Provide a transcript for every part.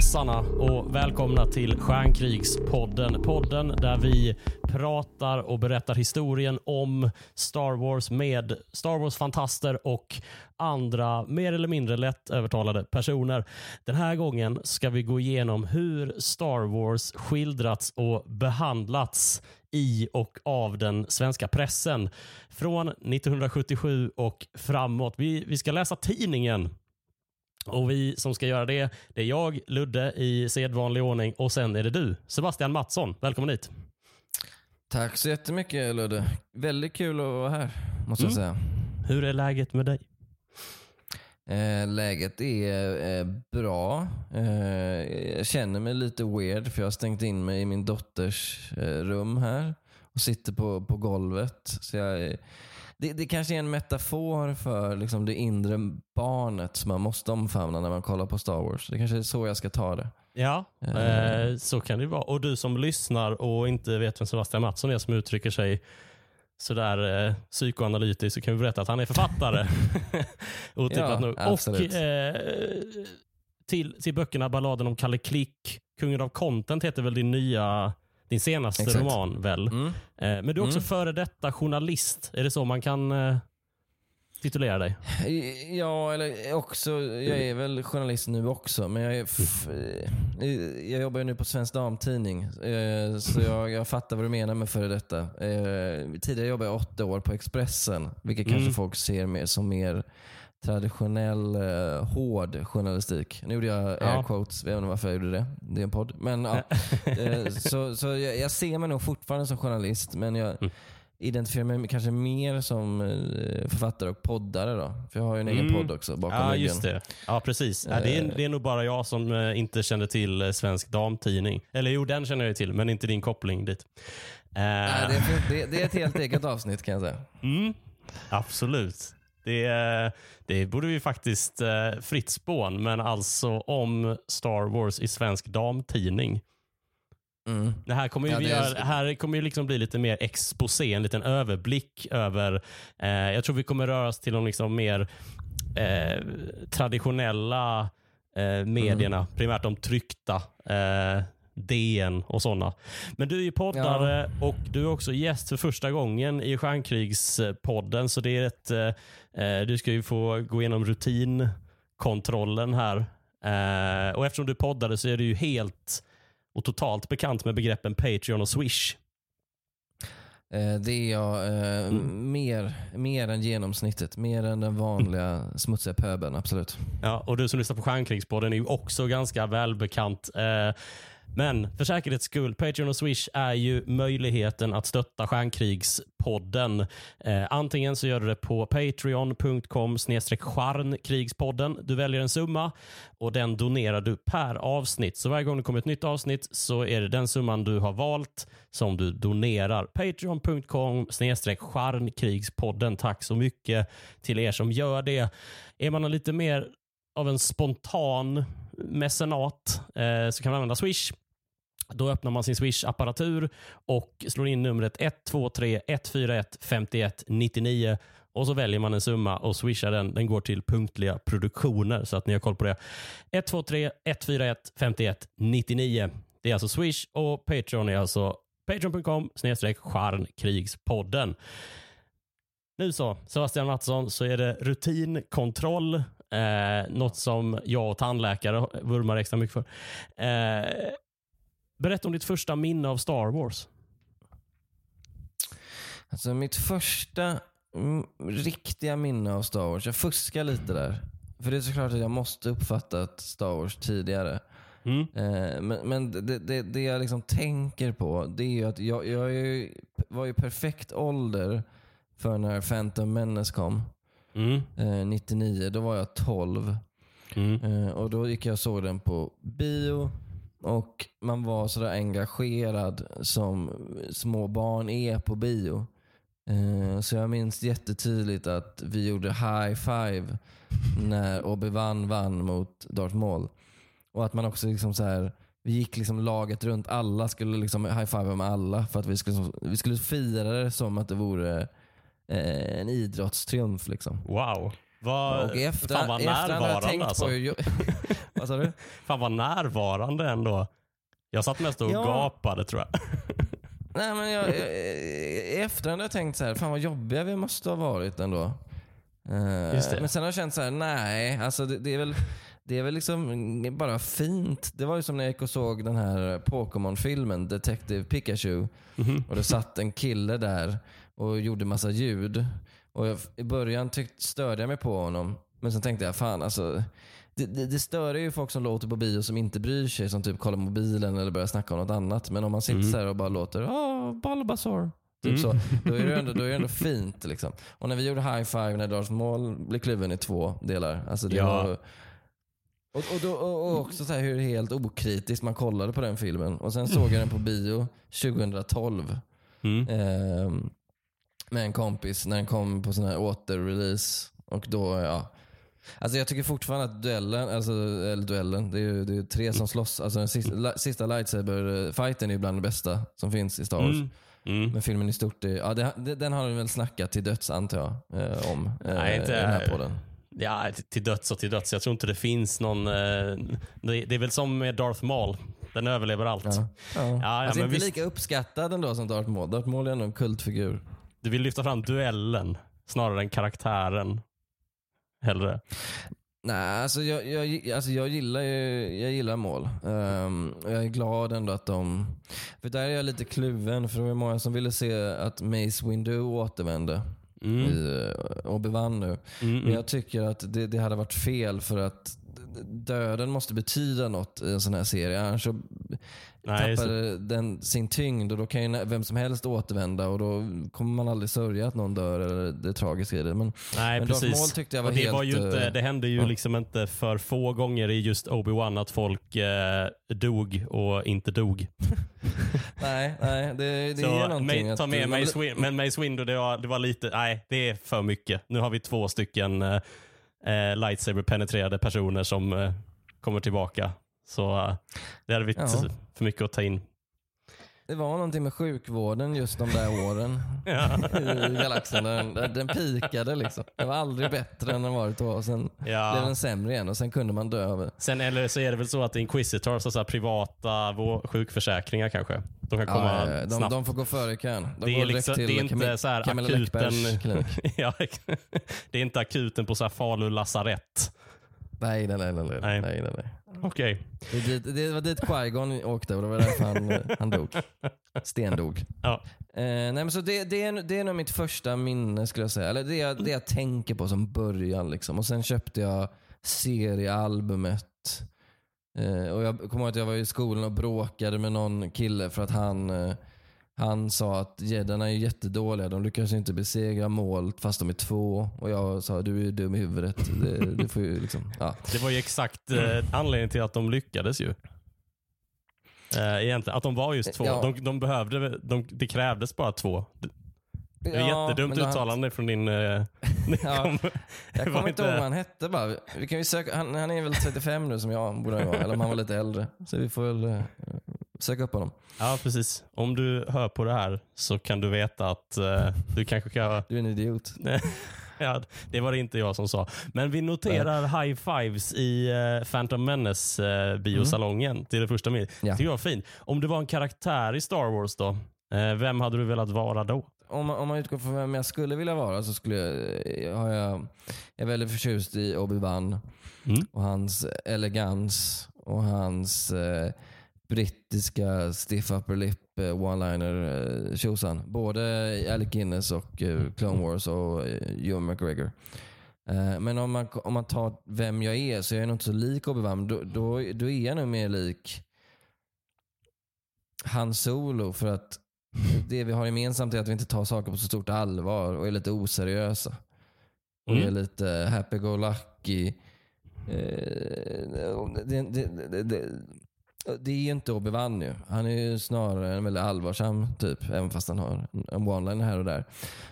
Stoppa och välkomna till Stjärnkrigspodden. Podden där vi pratar och berättar historien om Star Wars med Star Wars-fantaster och andra mer eller mindre lättövertalade personer. Den här gången ska vi gå igenom hur Star Wars skildrats och behandlats i och av den svenska pressen från 1977 och framåt. Vi, vi ska läsa tidningen och Vi som ska göra det, det är jag, Ludde, i sedvanlig ordning och sen är det du, Sebastian Mattsson. Välkommen hit. Tack så jättemycket Ludde. Väldigt kul att vara här, måste mm. jag säga. Hur är läget med dig? Eh, läget är eh, bra. Eh, jag känner mig lite weird för jag har stängt in mig i min dotters eh, rum här och sitter på, på golvet. Så jag det, det kanske är en metafor för liksom det inre barnet som man måste omfamna när man kollar på Star Wars. Det kanske är så jag ska ta det. Ja, eh, så kan det vara. Och du som lyssnar och inte vet vem Sebastian Mattsson är som uttrycker sig sådär eh, psykoanalytiskt så kan vi berätta att han är författare. Otippat ja, nog. Absolut. Och eh, till, till böckerna Balladen om Kalle Klick, Kungen av content heter väl din nya din senaste Exakt. roman väl? Mm. Eh, men du är också mm. före detta journalist. Är det så man kan eh, titulera dig? Ja, eller också. Jag är väl journalist nu också. Men jag, är eh, jag jobbar ju nu på Svensk Damtidning. Så jag, jag fattar vad du menar med före detta. Tidigare jobbade jag åtta år på Expressen. Vilket mm. kanske folk ser mer som mer traditionell eh, hård journalistik. Nu gjorde jag air quotes, jag vet inte varför jag gjorde det. Det är en podd. Men, ja. eh, så så jag, jag, ser mig nog fortfarande som journalist, men jag mm. identifierar mig kanske mer som eh, författare och poddare. Då. För jag har ju en mm. egen podd också bakom Ja, just det. Ja, precis. Ja, det, är, det är nog bara jag som eh, inte kände till eh, Svensk Damtidning. Eller jo, den känner jag till, men inte din koppling dit. Uh. Ja, det, är, det, det, är ett helt eget avsnitt kan jag säga. Mm. Absolut. Det, det borde vi faktiskt eh, fritt spån, men alltså om Star Wars i svensk damtidning. Mm. Det här kommer ju, ja, är... här kommer ju liksom bli lite mer exposé, en liten överblick över... Eh, jag tror vi kommer röra oss till de liksom mer eh, traditionella eh, medierna, mm. primärt de tryckta. Eh, DN och sådana. Men du är ju poddare ja. och du är också gäst för första gången i Stjärnkrigspodden. Så det är ett, eh, eh, du ska ju få gå igenom rutinkontrollen här. Eh, och eftersom du poddade så är du ju helt och totalt bekant med begreppen Patreon och Swish. Eh, det är jag eh, mm. mer, mer än genomsnittet. Mer än den vanliga smutsiga pöbeln, absolut. Ja, och du som lyssnar på Stjärnkrigspodden är ju också ganska välbekant. Men för säkerhets skull, Patreon och Swish är ju möjligheten att stötta Stjärnkrigspodden. Eh, antingen så gör du det på patreon.com stjärnkrigspodden. Du väljer en summa och den donerar du per avsnitt. Så varje gång det kommer ett nytt avsnitt så är det den summan du har valt som du donerar. Patreon.com stjärnkrigspodden. Tack så mycket till er som gör det. Är man lite mer av en spontan mecenat eh, så kan man använda Swish. Då öppnar man sin Swish-apparatur och slår in numret 123 141 51 99 och så väljer man en summa och swishar den. Den går till punktliga produktioner så att ni har koll på det. 123 141 51 99. Det är alltså Swish och Patreon är alltså patreon.com snedstreck stjärnkrigspodden. Nu så, Sebastian Mattsson, så är det rutinkontroll. Eh, något som jag och tandläkare vurmar extra mycket för. Eh, Berätta om ditt första minne av Star Wars. Alltså mitt första mm, riktiga minne av Star Wars. Jag fuskar lite där. För det är såklart att jag måste uppfattat Star Wars tidigare. Mm. Eh, men, men det, det, det, jag liksom tänker på det är ju att jag, jag var i perfekt ålder för när Phantom Menace kom. Mm. Eh, 99. Då var jag 12. Mm. Eh, och Då gick jag och såg den på bio. Och man var sådär engagerad som små barn är på bio. Eh, så jag minns jättetydligt att vi gjorde high five när Obi-Wan vann mot Darth Maul. Och att man också liksom så här, vi gick liksom laget runt. Alla skulle liksom high five med alla för att vi skulle, vi skulle fira det som att det vore eh, en idrottstriumf. Liksom. Wow. Vad, och efter, fan vad närvarande alltså. På, Vad sa du? Fan vad närvarande ändå. Jag satt mest och Ja. gapade tror jag. Nej, men jag, jag, I efterhand har jag tänkt så här, fan vad jobbiga vi måste ha varit ändå. Eh. Men sen har jag känt så här, nej, alltså det, det är väl det är väl liksom bara fint. Det var ju som när jag gick och såg den här Pokémon-filmen, Detective Pikachu. Mhm. Och det satt en kille där och gjorde massa ljud. Och jag, I början tyckte, störde jag mig på honom. Men sen tänkte jag, fan alltså. Det, det, det stör ju folk som låter på bio som inte bryr sig. Som typ kollar mobilen eller börjar snacka om något annat. Men om man sitter Mm. så här och bara låter, åh, Bulbasaur. Typ så. Då är, det ändå, då är det ändå fint. Liksom. Och när vi gjorde high five när Darth Maul blev kluven i två delar. Alltså det Ja. var, och, och, då, och, också så här hur helt okritiskt man kollade på den filmen. Och sen såg jag den på bio 2012. Mm. Ehm, med en kompis när den kom på sån här återrelease. Och då, ja. Alltså jag tycker fortfarande att duellen, alltså, eller duellen, det är ju det är tre som slåss. Alltså den sista, la, sista lightsaber-fighten är ju bland det bästa som finns i Star Wars. Mm. Mm. Men filmen i stort, är, ja, det, den har de väl snackat till döds antar jag, eh, om eh, Nej, inte- i den här podden. Ja, till- döds och till döds. Jag tror inte det finns någon... eh, Det, det är väl som med Darth Maul. Den överlever allt. Ja. Ja. ja, alltså men inte visst. lika uppskattad ändå som Darth Maul. Darth Maul är ändå en kultfigur. Du vill lyfta fram duellen snarare än karaktären. Hellre. Nej, alltså jag, jag, alltså jag gillar ju, jag gillar mål. Och jag är glad ändå att de... För där är jag lite kluven, för det var många som ville se att Mace Windu återvände Mm. i uh, Obi-Wan nu. Mm, Men mm. jag tycker att det, det hade varit fel för att döden måste betyda något i en sån här serie. Annars så Nej, tappar den sin tyngd och då kan ju vem som helst återvända och då kommer man aldrig sörja att någon dör eller det tragiska i det. Men, Nej, men Darth precis. Maul tyckte jag var och det, helt... var ju inte, eh, det hände ju ja. liksom inte för få gånger i just Obi-Wan att folk eh, dog och inte dog. Nej, nej det, det Så är någonting. ta med Mace, Win- men Mace Windu, det var, det var lite, nej det är för mycket. Nu har vi två stycken eh, eh, lightsaber-penetrerade personer som eh, kommer tillbaka. Så eh, det hade blivit Ja. för mycket att ta in. Det var någonting med sjukvården just de där åren i galaxen. Den, den pikade liksom. Det var aldrig bättre än den varit då. Och sen blev Ja. den sämre igen och sen kunde man dö av det. Sen eller så är det väl så att Inquisitor, så, så här, privata sjukförsäkringar kanske, de kan komma Ja, ja, de, snabbt. de får gå före i kön. De det är, liksom, det är inte så här akuten... Ja, det är inte akuten på så här Falu lasarett. Nej, nej, nej. nej, Nej. nej. nej, nej. Okej. Det, är dit, det var dit Qui-Gon åkte och det var därför han, eh, han dog. Stendog. Ja. Eh, nej, men så det, det, är, det är nog mitt första minne skulle jag säga. Eller det, jag- det jag tänker på som början. Liksom. Och Sen köpte jag seriealbumet. Eh, och jag kommer ihåg att jag var i skolan och bråkade med någon kille för att han, eh, han sa att jeddarna är jättedåliga. De lyckas inte besegra mål fast de är två. Och jag sa du är dum i huvudet. Det, det får ju liksom, ja. Det var ju exakt eh, anledningen till att de lyckades ju. Eh, egentligen, att de var just två. Ja. De, de behövde, de, det krävdes bara två. Det är Ja, jättedumt uttalande från din... Eh, Ja, kom- Jag kommer inte ihåg vad han hette bara. Vi kan ju söka, han, han är väl 35 nu som jag borde vara. Eller om han var lite äldre. Så vi får väl eh, söka upp honom. Ja, precis. Om du hör på det här så kan du veta att eh, du kanske kan... Du är en idiot. ja, det var det inte jag som sa. Men vi noterar high fives i uh, Phantom Menace eh, biosalongen till det första minnet. Ja. tycker jag var fint. Om du var en karaktär i Star Wars då, eh, vem hade du velat vara då? Om om man utgår från vem jag skulle vilja vara så skulle jag, har jag, jag är väldigt förtjust i Obi-Wan Mm. och hans elegans och hans eh, brittiska stiff upper lip eh, one-liner eh, tjosan. Både Alec Guinness och eh, Clone Wars och Ewan McGregor. Men om man, om man tar vem jag är så är jag nog inte så lik Obi-Wan. Då, då, då är jag nog mer lik Han Solo för att det vi har gemensamt är att vi inte tar saker på så stort allvar och är lite oseriösa. Och Mm. är lite happy-go-lucky. Det, det, det, det, är ju inte Obi-Wan ju. Han är ju snarare en väldigt allvarsam typ, även fast han har en one-liner här och där.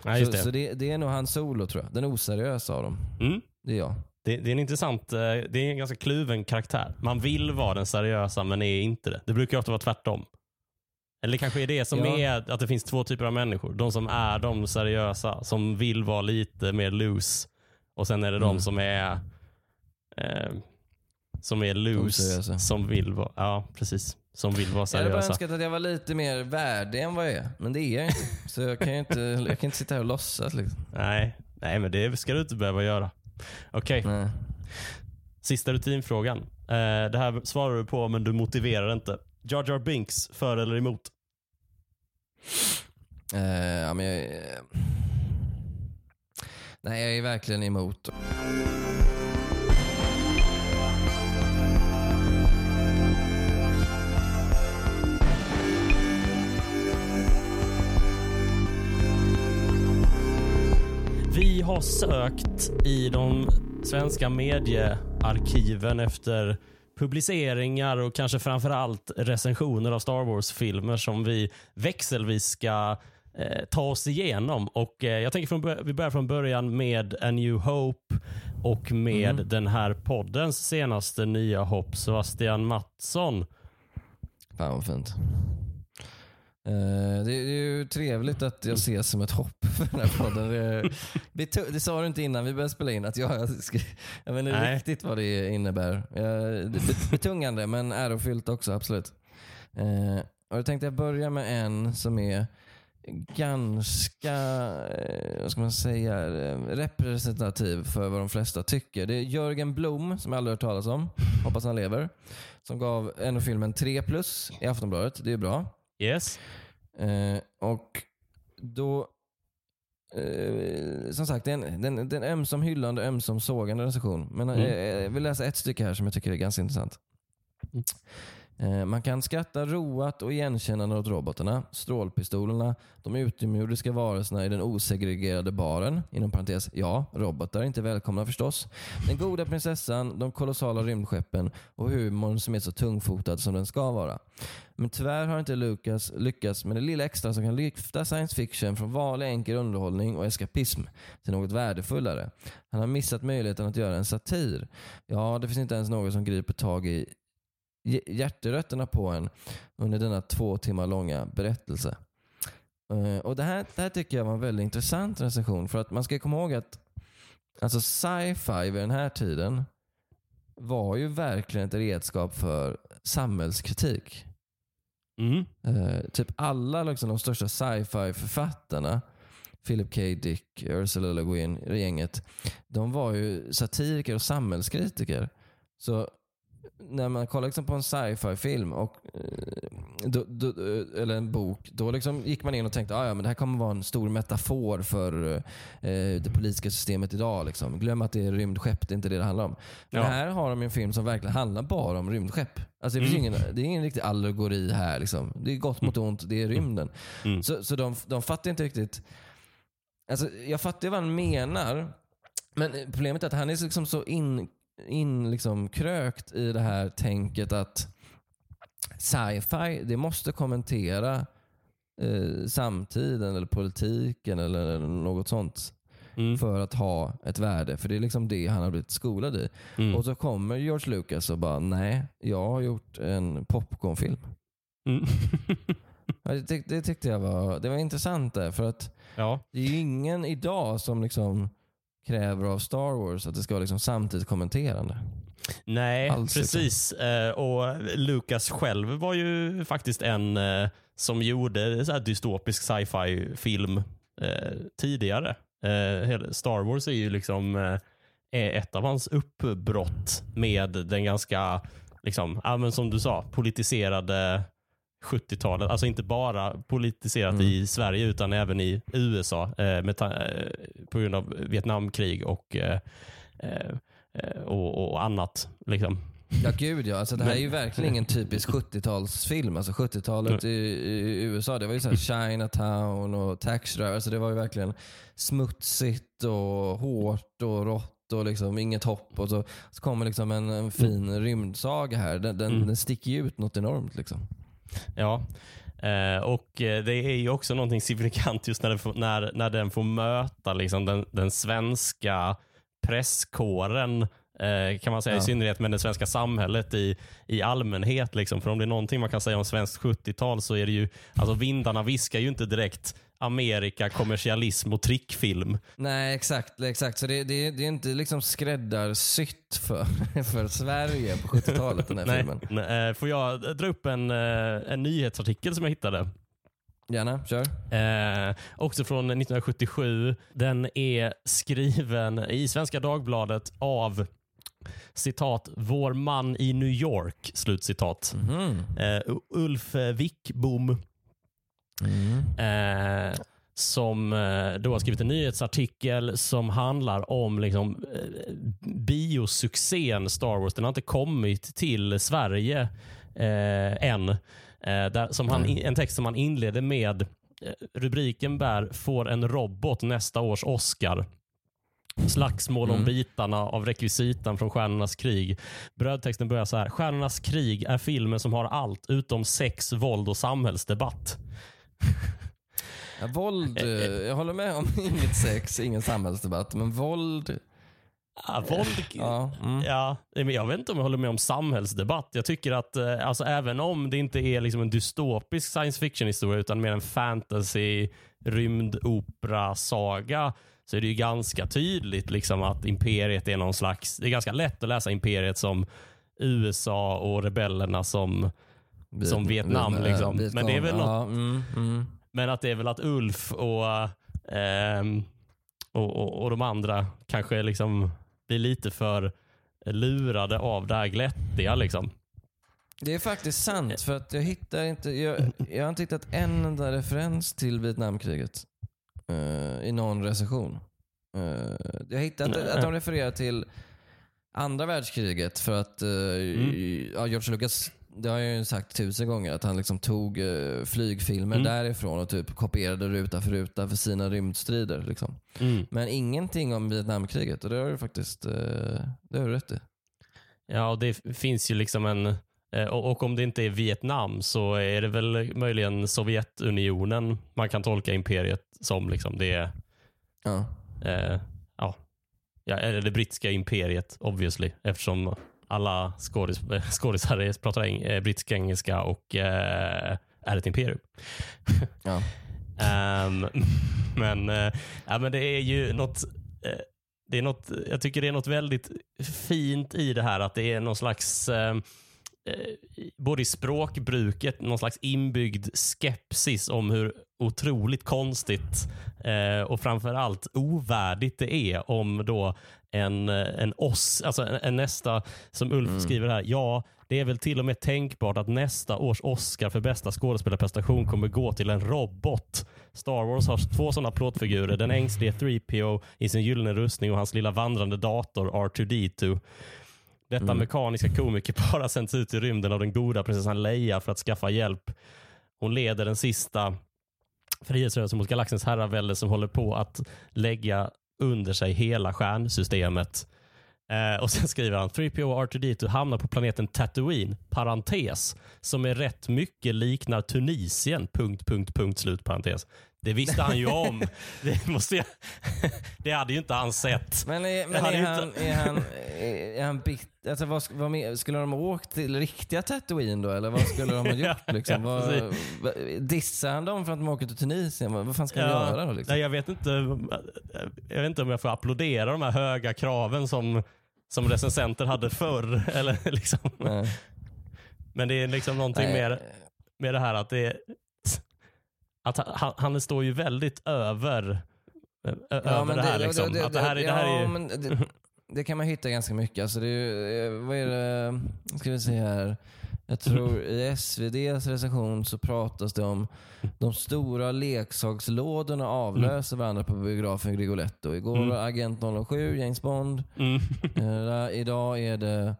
Ja, så det. så det, det är nog han solo tror jag. Den oseriösa av dem. Mm. Det är jag. Det, det är en intressant, eh, det är en ganska kluven karaktär. Man vill vara den seriösa men är inte det. Det brukar ofta vara tvärtom. Eller kanske är det som Ja. är att det finns två typer av människor. De som är de seriösa, som vill vara lite mer loose. Och sen är det de Mm. som är eh, som är loose, som vill vara, ja precis. Som vill vara seriösa. Jag hade bara önskat att jag var lite mer värdig än vad jag är. Men det är jag inte. Så jag kan ju inte, jag kan inte sitta här och låtsas. Liksom. Nej, nej, men det ska du inte behöva göra. Okej. Okay. Sista rutinfrågan. Eh, det här svarar du på, men du motiverar inte. Jar Jar Binks, för eller emot? Uh, ja, men jag, nej, jag är verkligen emot. Vi har sökt i de svenska mediearkiven efter publiceringar och kanske framför allt recensioner av Star Wars-filmer som vi växelvis ska eh, ta oss igenom. Och eh, Jag tänker från, vi börjar från början med A New Hope och med mm. den här poddens senaste nya hopp, Sebastian Mattsson. Fan vad fint. Uh, det är ju trevligt att jag ses som ett hopp för den här podden. Det, det sa du inte innan vi började spela in, att jag, jag, vet inte Nej. riktigt vad det innebär. Uh, betungande men ärofyllt också, absolut. Uh, och jag tänkte jag börja med en som är ganska, vad ska man säga, representativ för vad de flesta tycker. Det är Jörgen Blom, som jag aldrig hört talas om, hoppas han lever, som gav en filmen 3 plus i Aftonbladet. Det är bra. Yes. Eh, och då, eh, som sagt, det är en, den, den ömsom hyllande, ömsom sågande recension. Men mm. eh, jag vill läsa ett stycke här som jag tycker är ganska intressant. Eh, man kan skratta roat och igenkännande åt robotarna, strålpistolerna, de utomjordiska varelserna i den osegregerade baren. Inom parentes, ja, robotar är inte välkomna förstås. Den goda prinsessan, de kolossala rymdskeppen och humorn som är så tungfotad som den ska vara. Men tyvärr har inte Lucas lyckats med det lilla extra som kan lyfta science fiction från vanlig enkel underhållning och eskapism till något värdefullare. Han har missat möjligheten att göra en satir. Ja, det finns inte ens något som griper tag i hjärterötterna på en under denna två timmar långa berättelse. Uh, och det här, det här tycker jag var en väldigt intressant recension. För att man ska komma ihåg att alltså sci-fi vid den här tiden var ju verkligen ett redskap för samhällskritik. Mm. Uh, typ alla liksom, de största sci-fi författarna, Philip K. Dick, Ursula Le Guin, gänget, de var ju satiriker och samhällskritiker. Så när man kollar liksom på en sci-fi film och, eh, då, då, eh, eller en bok, då liksom gick man in och tänkte att ah, det här kommer vara en stor metafor för eh, det politiska systemet idag. Liksom. Glöm att det är rymdskepp, det är inte det det handlar om. Men ja. här har de en film som verkligen handlar bara om rymdskepp. Alltså, det, mm. ingen, det är ingen riktig allegori här. Liksom. Det är gott mot mm. ont, det är rymden. Mm. Så, så de, de fattar inte riktigt. Alltså, jag fattar vad han menar. Men problemet är att han är liksom så in in liksom krökt i det här tänket att sci-fi, det måste kommentera eh, samtiden eller politiken eller något sånt. Mm. för att ha ett värde. För det är liksom det han har blivit skolad i. Mm. Och så kommer George Lucas och bara, nej, jag har gjort en popcornfilm. Mm. det, tyck, det, tyckte jag var, det var intressant där, för att ja. det är ju ingen idag som liksom kräver av Star Wars att det ska vara liksom samtidigt kommenterande. Nej, Alls precis. Eh, och Lucas själv var ju faktiskt en eh, som gjorde så dystopisk sci-fi film eh, tidigare. Star Wars är ju liksom ett av hans uppbrott med den ganska, liksom, som du sa, politiserade 70-talet. Alltså inte bara politiserat mm. i Sverige utan även i USA eh, med eh, på grund av Vietnamkrig och, eh, eh, och, och, annat. Liksom. Ja gud ja. Alltså, det här är ju verkligen ingen typisk 70-talsfilm. Alltså 70-talet i, i, USA, det var ju så Chinatown och Tax Driver. Alltså, det var ju verkligen smutsigt och hårt och rått och liksom inget hopp. Och så, så kommer liksom en, en fin mm. rymdsaga här. Den, den, mm. den sticker ju ut något enormt. Liksom. Ja, eh, och eh, det är ju också någonting signifikant just när, den får, när, när den får möta liksom den, den svenska presskåren eh, kan man säga, ja. i synnerhet med det svenska samhället i, i allmänhet. Liksom. För om det är någonting man kan säga om svenskt 70-tal så är det ju, alltså vindarna viskar ju inte direkt Amerika, kommersialism och trickfilm. Nej, exakt. exakt. Så det, det, det är inte liksom skräddarsytt för, för Sverige på 70-talet, den här Nej, filmen. nej, eh, får jag dra upp en, eh, en nyhetsartikel som jag hittade? Gärna, kör. Eh, också från 1977. Den är skriven i Svenska Dagbladet av citat, vår man i New York, slutcitat. Mhm. Eh, Ulf Wickbom Mm. eh, som eh, då har skrivit en nyhetsartikel som handlar om liksom, eh, biosuccén Star Wars. Den har inte kommit till Sverige eh, än. Eh, där, som han, en text som han inleder med. Eh, rubriken bär “Får en robot nästa års Oscar?” Slagsmål om Mm. bitarna av rekvisitan från Stjärnornas krig. Brödtexten börjar så här. Stjärnornas krig är filmen som har allt utom sex, våld och samhällsdebatt. Ja, våld, eh, jag håller med om inget sex, ingen samhällsdebatt, men våld... Ja, våld, Ja, mm. Ja, men jag vet inte om jag håller med om samhällsdebatt. Jag tycker att eh, alltså, även om det inte är liksom en dystopisk science fiction-historia utan mer en fantasy, rymdopera-saga så är det ju ganska tydligt liksom att imperiet är någon slags... Det är ganska lätt att läsa imperiet som USA och rebellerna som, som Vietnam. Viet- liksom. Vietcong. Men det är väl något ja, mm, mm. men att det är väl att Ulf och, ehm, och, och, och de andra kanske liksom blir lite för lurade av det här glättiga. Liksom. Det är faktiskt sant, för att jag hittar inte, jag, jag har inte hittat en enda referens till Vietnamkriget eh, i någon recension. Uh, jag hittat Nej. att de refererar till andra världskriget för att eh, ja, George Lucas, det har jag ju sagt tusen gånger, att han liksom tog uh, flygfilmer Mm. därifrån och typ kopierade ruta för ruta för sina rymdstrider. Liksom. Mm. Men ingenting om Vietnamkriget och det har du faktiskt uh, det har du rätt i. Ja, det finns ju liksom en... eh, Och, om det inte är Vietnam så är det väl möjligen Sovjetunionen man kan tolka imperiet som. Liksom. Det Ja. eh, ja, ja, eller det brittiska imperiet obviously eftersom alla skådis, skådisar pratar eng, eh, brittisk engelska och eh, är ett imperium. Ja. Ehm, men, eh, ja, men det är ju något, eh, det är något, jag tycker det är något väldigt fint i det här att det är någon slags eh, eh, både i språkbruket, någon slags inbyggd skepsis om hur otroligt konstigt eh, och framförallt ovärdigt det är om då en, eh, en oss, alltså en, en nästa, som Ulf skriver här, ja, det är väl till och med tänkbart att nästa års Oscar för bästa skådespelarprestation kommer gå till en robot. Star Wars har två sådana plåtfigurer, den ängslige 3PO i sin gyllene rustning och hans lilla vandrande dator R2D2. Detta mekaniska komikerpar har sänts ut i rymden av den goda prinsessan Leia för att skaffa hjälp. Hon leder den sista frihetsrörelsen mot galaxens herravälde som håller på att lägga under sig hela stjärnsystemet. Eh, och Sen skriver han 3PO och R2D2 hamnar på planeten Tatooine, parentes, som är rätt mycket liknar Tunisien, punkt, punkt, punkt, slut, parentes. Det visste han ju om. Det, måste jag, det hade ju inte han sett. Men, är, men han, inte- är han, är, är han bit, alltså vad, vad skulle de ha åkt till riktiga Tatooine då? Eller vad skulle de ha gjort? Liksom? Ja, vad, dissar han dem för att de åker till Tunisien? Vad, fan ska de Ja, göra då? Liksom? Nej, jag, vet inte, jag vet inte om jag får applådera de här höga kraven som, som recensenter hade förr. Eller liksom. Nej. Men det är liksom någonting Nej. mer med det här att det att han, han står ju väldigt över, ö, över det här. liksom. att det här, är- det här är ja, ju, det, det kan man hitta ganska mycket. Alltså det är, eh, vad är det, ska vi se här. Jag tror i SVDs recension så pratas det om de stora leksakslådorna avlöser varandra på biografen Grigoletto. Igår Mm. var Agent 007, James Bond. mm, Eh, idag är det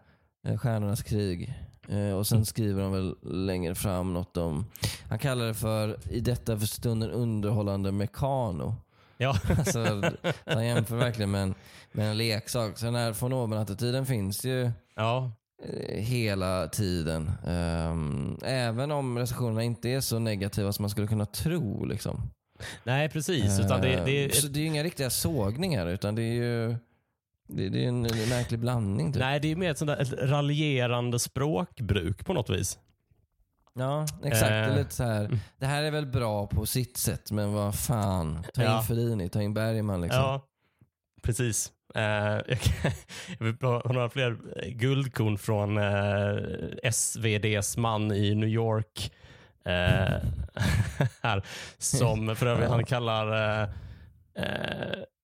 eh, Stjärnornas krig. Eh, och sen skriver de väl längre fram något om, han kallar det för, i detta för stunden underhållande mekano. ja. Alltså, han jämför verkligen med en, med en leksak. Så den här von oben-attityden finns ju ja. eh, hela tiden. Ehm, även om recensionerna inte är så negativa som man skulle kunna tro. Liksom. Nej, precis. Utan det, det Ehm, är, så det är ju inga riktiga sågningar utan det är ju det, det är en, en märklig blandning. Typ. nej, det är mer ett sånt där ett raljerande språkbruk på något vis. Ja, exakt. Det, är Eh, lite så här, det här är väl bra på sitt sätt, men vad fan. Ta in Ja. Fellini, ta in Bergman liksom. Ja, precis. Eh, jag, kan, jag vill ha några fler eh, guldkorn från eh, SVDs man i New York. Eh, här, som för övrigt han kallar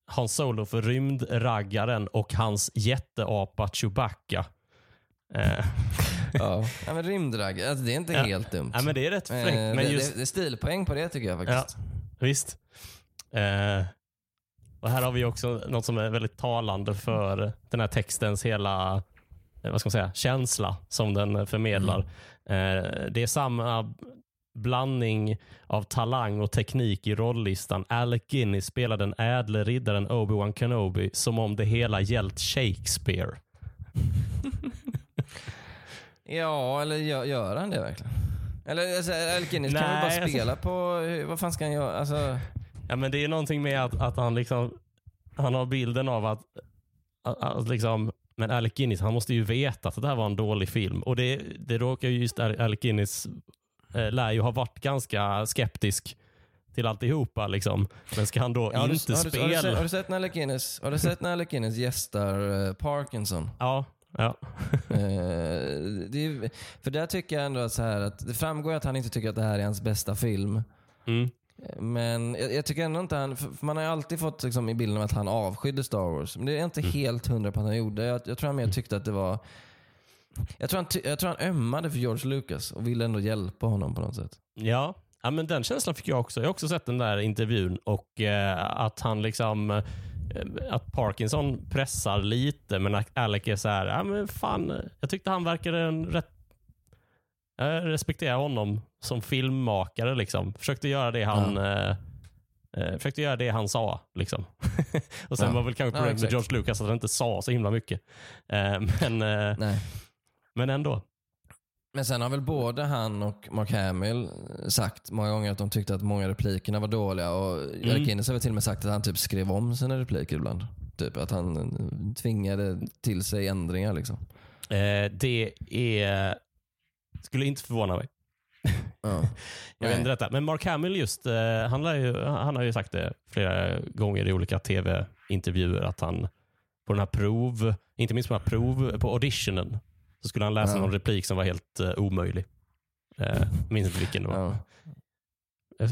eh, eh, Hans Solo för rymdraggaren och hans jätteapa Chewbacca. Eh, Ja. ja men rymdragg, alltså, det är inte Ja. helt dumt. ja, men det är rätt Eh, fräckt. Men det, just, det, det är stilpoäng på det tycker jag faktiskt. Visst. Eh, och här har vi också något som är väldigt talande för den här textens hela eh, vad ska man säga, känsla som den eh, förmedlar. Eh, det är samma blandning av talang och teknik i rolllistan. Alec Guinness spelar den ädle riddaren Obi-Wan Kenobi som om det hela gällt Shakespeare. Ja, eller gör, gör han det verkligen? Eller alltså, Alec Guinness kan väl Nej, bara alltså- spela på, hur- vad fan ska han göra? Alltså, Ja, men det är någonting med att, att han liksom han har bilden av att, att, att liksom, men Alec Guinness han måste ju veta att det här var en dålig film. Och det, det råkar ju just Alec Guinness eh, lär ju ha varit ganska skeptisk till alltihopa. Liksom. Men ska han då ja, har, du, inte har, du, har, du sett, spela? har du sett när Guinness, har du sett när Guinness gästar eh, Parkinson? Ja, ja. Eh, det är, för där tycker jag ändå att, så här, att det framgår att han inte tycker att det här är hans bästa film. Mm. Men jag, jag tycker ändå inte han, man har ju alltid fått liksom, i bilden av att han avskydde Star Wars. Men det är inte helt hundra på att han gjorde. Jag, jag tror han mer tyckte att det var... Jag tror, han, jag tror han ömmade för George Lucas och ville ändå hjälpa honom på något sätt. Ja. ja, men den känslan fick jag också. Jag har också sett den där intervjun och eh, att han liksom eh, att Parkinson pressar lite men att Alec är så här, ja men fan, jag tyckte han verkade en rätt jag respekterar honom som filmmakare. Liksom. Försökte göra det han eh, eh, försökte göra det han sa. Liksom. och Sen Ja. var väl kanske Ja, problemet med exakt. George Lucas att han inte sa så himla mycket. Eh, men, eh. Men ändå. Men sen har väl både han och Mark Hamill sagt många gånger att de tyckte att många replikerna var dåliga. Och Mm. Alec Guinness har väl till och med sagt att han typ skrev om sina repliker ibland. Typ att han tvingade till sig ändringar liksom. Eh, det är, skulle inte förvåna mig. Ja. Jag vet inte detta. Men Mark Hamill just, eh, han, ju, han har ju sagt det flera gånger i olika tv-intervjuer att han på den här prov, inte minst på den här prov på auditionen, så skulle han läsa Ja. någon replik som var helt eh, omöjlig. Eh, minns inte vilken det var. Ja.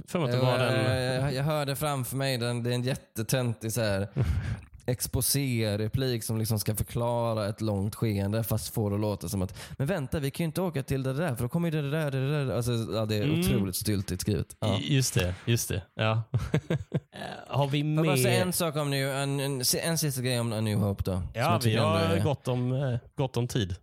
För mig att det var den... jag, jag hörde framför mig, den, det är en jättetöntig så här exposé-replik som liksom ska förklara ett långt skeende fast får det att låta som att men vänta vi kan ju inte åka till det där för då kommer ju det där, det där. Alltså, ja, det är Mm. otroligt styltigt skrivet. Ja. Just det, just det. Ja. Eh, har vi jag bara säga med... en sak om New, en, en, en sista grej om A New Hope då. Ja, jag vi har är- gott om, eh, gott om tid.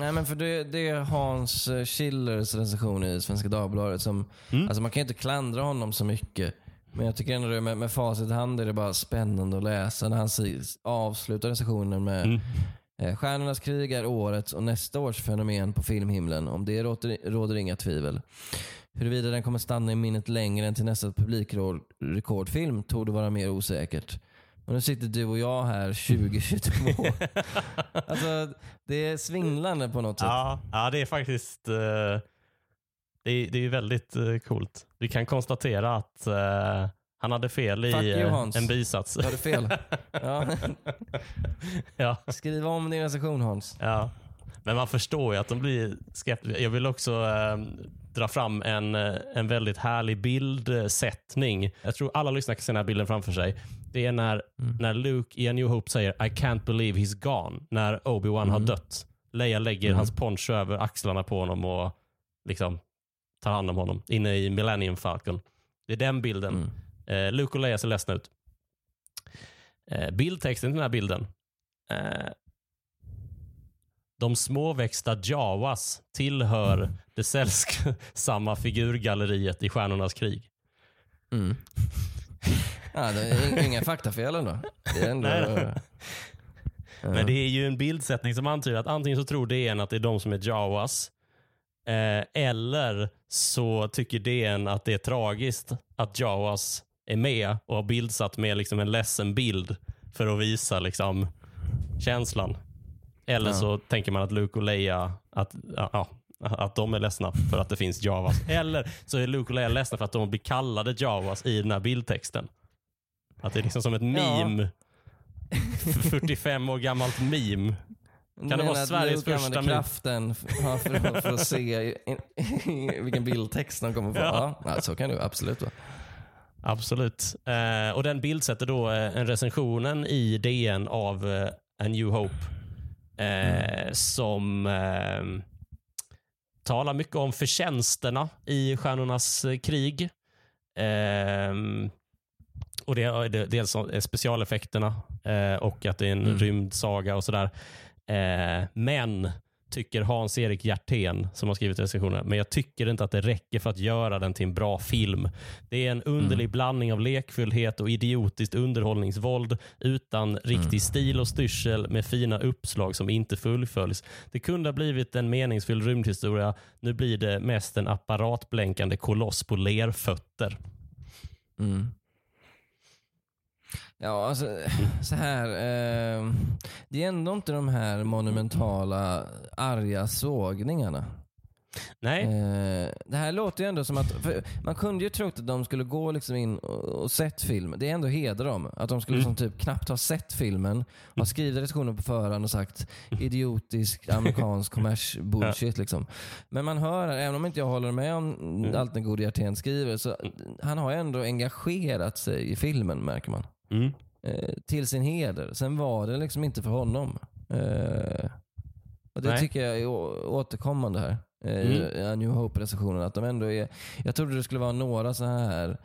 Nej men för det, det är Hans eh, Schillers recension i Svenska Dagbladet som, Mm. alltså man kan ju inte klandra honom så mycket. Men jag tycker ändå det med, med facit i hand är det bara spännande att läsa när han avslutar recensionen med Mm. eh, Stjärnornas krig är årets och nästa års fenomen på filmhimlen. Om det råder, råder inga tvivel. Huruvida den kommer stanna i minnet längre än till nästa publikrekordfilm tog det vara mer osäkert. Och nu sitter du och jag här 2022. alltså, det är svindlande på något sätt. Ja, ja, det är faktiskt eh, det är, det är väldigt eh, coolt. Vi kan konstatera att eh, han hade fel i you, eh, en bisats. Du fel? Ja. ja, Skriv om din recension Hans. ja. Men man förstår ju att de blir skeptiska. Jag vill också eh, dra fram en, eh, en väldigt härlig bildsättning. Jag tror alla lyssnare kan se den här bilden framför sig. Det är när, när Luke i A New Hope säger I can't believe he's gone. När Obi-Wan har dött. Leia lägger hans poncho över axlarna på honom och liksom tar hand om honom inne i Millennium Falcon. Det är den bilden. Mm. Eh, Luke och Leia ser ledsna ut. Eh, bildtexten till den här bilden. Eh, de småväxta Jawas tillhör det sällsamma figurgalleriet i Stjärnornas krig. Mm. Ja, det är inga faktafel ändå. Det är ändå... Nej, nej. Ja. Men det är ju en bildsättning som antyder att antingen så tror DN att det är de som är Jawas eh, eller så tycker DN att det är tragiskt att Jawas är med och har bildsatt med liksom en ledsen bild för att visa liksom känslan. Eller Ja. så tänker man att Luke och Leia, att, ja, ja, Att de är ledsna för att det finns Javas. Eller så är Luke och Leia ledsna för att de blir kallade Javas i den här bildtexten. Att det är liksom som ett meme. 45 år gammalt meme. Kan det vara Sveriges första meme? kraften för, för, att se vilken bildtext de kommer få. Ja. ja, så kan det absolut vara. Absolut. Eh, och Den bildsätter då eh, en recensionen i DN av eh, A New Hope mm. som eh, talar mycket om förtjänsterna i Stjärnornas krig. Eh, och Det är dels specialeffekterna och att det är en mm. rymdsaga och sådär. men tycker Hans-Erik Hjertén som har skrivit recensionen. Men jag tycker inte att det räcker för att göra den till en bra film. Det är en underlig mm. blandning av lekfullhet och idiotiskt underhållningsvåld utan riktig mm. stil och styrsel med fina uppslag som inte fullföljs. Det kunde ha blivit en meningsfull rymdhistoria. Nu blir det mest en apparatblänkande koloss på lerfötter. Mm. Ja, alltså så här. Eh, det är ändå inte de här monumentala arga sågningarna. Nej. Eh, det här låter ju ändå som att, man kunde ju trott att de skulle gå liksom in och, och sett film. Det är ändå heder dem. Att de skulle mm. liksom typ knappt ha sett filmen, ha skrivit recensionen på förhand och sagt idiotisk amerikansk kommers bullshit. Ja. Liksom. Men man hör, även om inte jag håller med om mm. allt den gode Hjertén skriver, så han har ändå engagerat sig i filmen märker man. Mm. Eh, till sin heder. Sen var det liksom inte för honom. Eh, och Det Nej. tycker jag är återkommande här. Eh, mm. I New Hope-recensionen. Att de ändå är, jag trodde det skulle vara några så här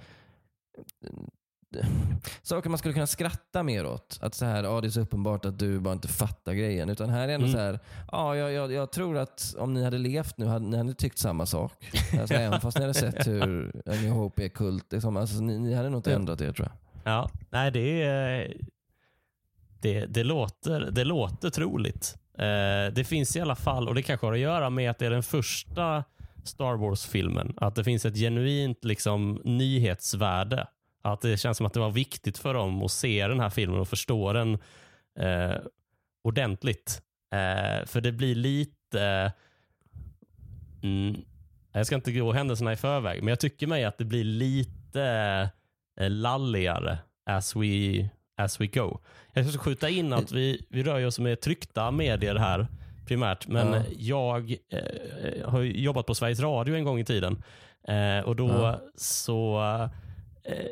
saker man skulle kunna skratta mer åt. Att så här, ah, det är så uppenbart att du bara inte fattar grejen. Utan här är ändå mm. så här, ah, jag, jag, jag, tror att om ni hade levt nu hade ni hade tyckt samma sak. Alltså, även fast ni hade sett hur New Hope är kult. Liksom, alltså, ni, ni hade nog inte ändrat er tror jag. Ja, nej det är... Det, det, låter, det låter troligt. Eh, det finns i alla fall, och det kanske har att göra med att det är den första Star Wars-filmen. Att det finns ett genuint liksom, nyhetsvärde. Att det känns som att det var viktigt för dem att se den här filmen och förstå den eh, ordentligt. Eh, för det blir lite... Mm, jag ska inte gå händelserna i förväg, men jag tycker mig att det blir lite Eh, lalligare as we, as we go. Jag ska skjuta in att vi, vi rör oss med tryckta medier här primärt, men ja. jag eh, har jobbat på Sveriges Radio en gång i tiden eh, och då ja. så eh,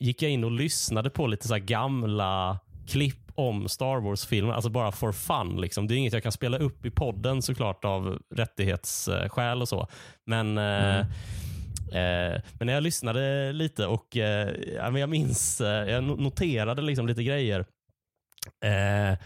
gick jag in och lyssnade på lite så gamla klipp om Star Wars-filmer, alltså bara for fun. Liksom. Det är inget jag kan spela upp i podden såklart av rättighetsskäl och så. Men eh, mm. Eh, men när jag lyssnade lite och eh, jag minns, eh, jag noterade liksom lite grejer eh,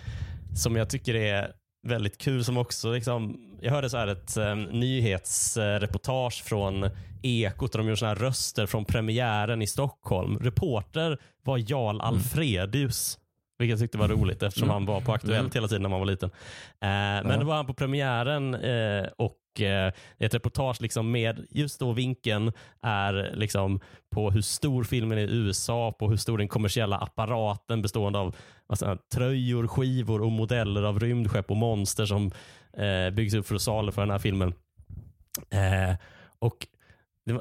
som jag tycker är väldigt kul. Som också liksom, jag hörde så här ett um, nyhetsreportage från Ekot där de gjorde såna röster från premiären i Stockholm. Reporter var Jarl mm. Alfredius. Vilket jag tyckte var roligt eftersom mm. han var på Aktuellt mm. hela tiden när man var liten. Eh, men då var han på premiären eh, och eh, ett reportage liksom med just då vinkeln är liksom på hur stor filmen är i USA, på hur stor den kommersiella apparaten bestående av alltså, tröjor, skivor och modeller av rymdskepp och monster som eh, byggs upp för att saluföra den här filmen. Eh, och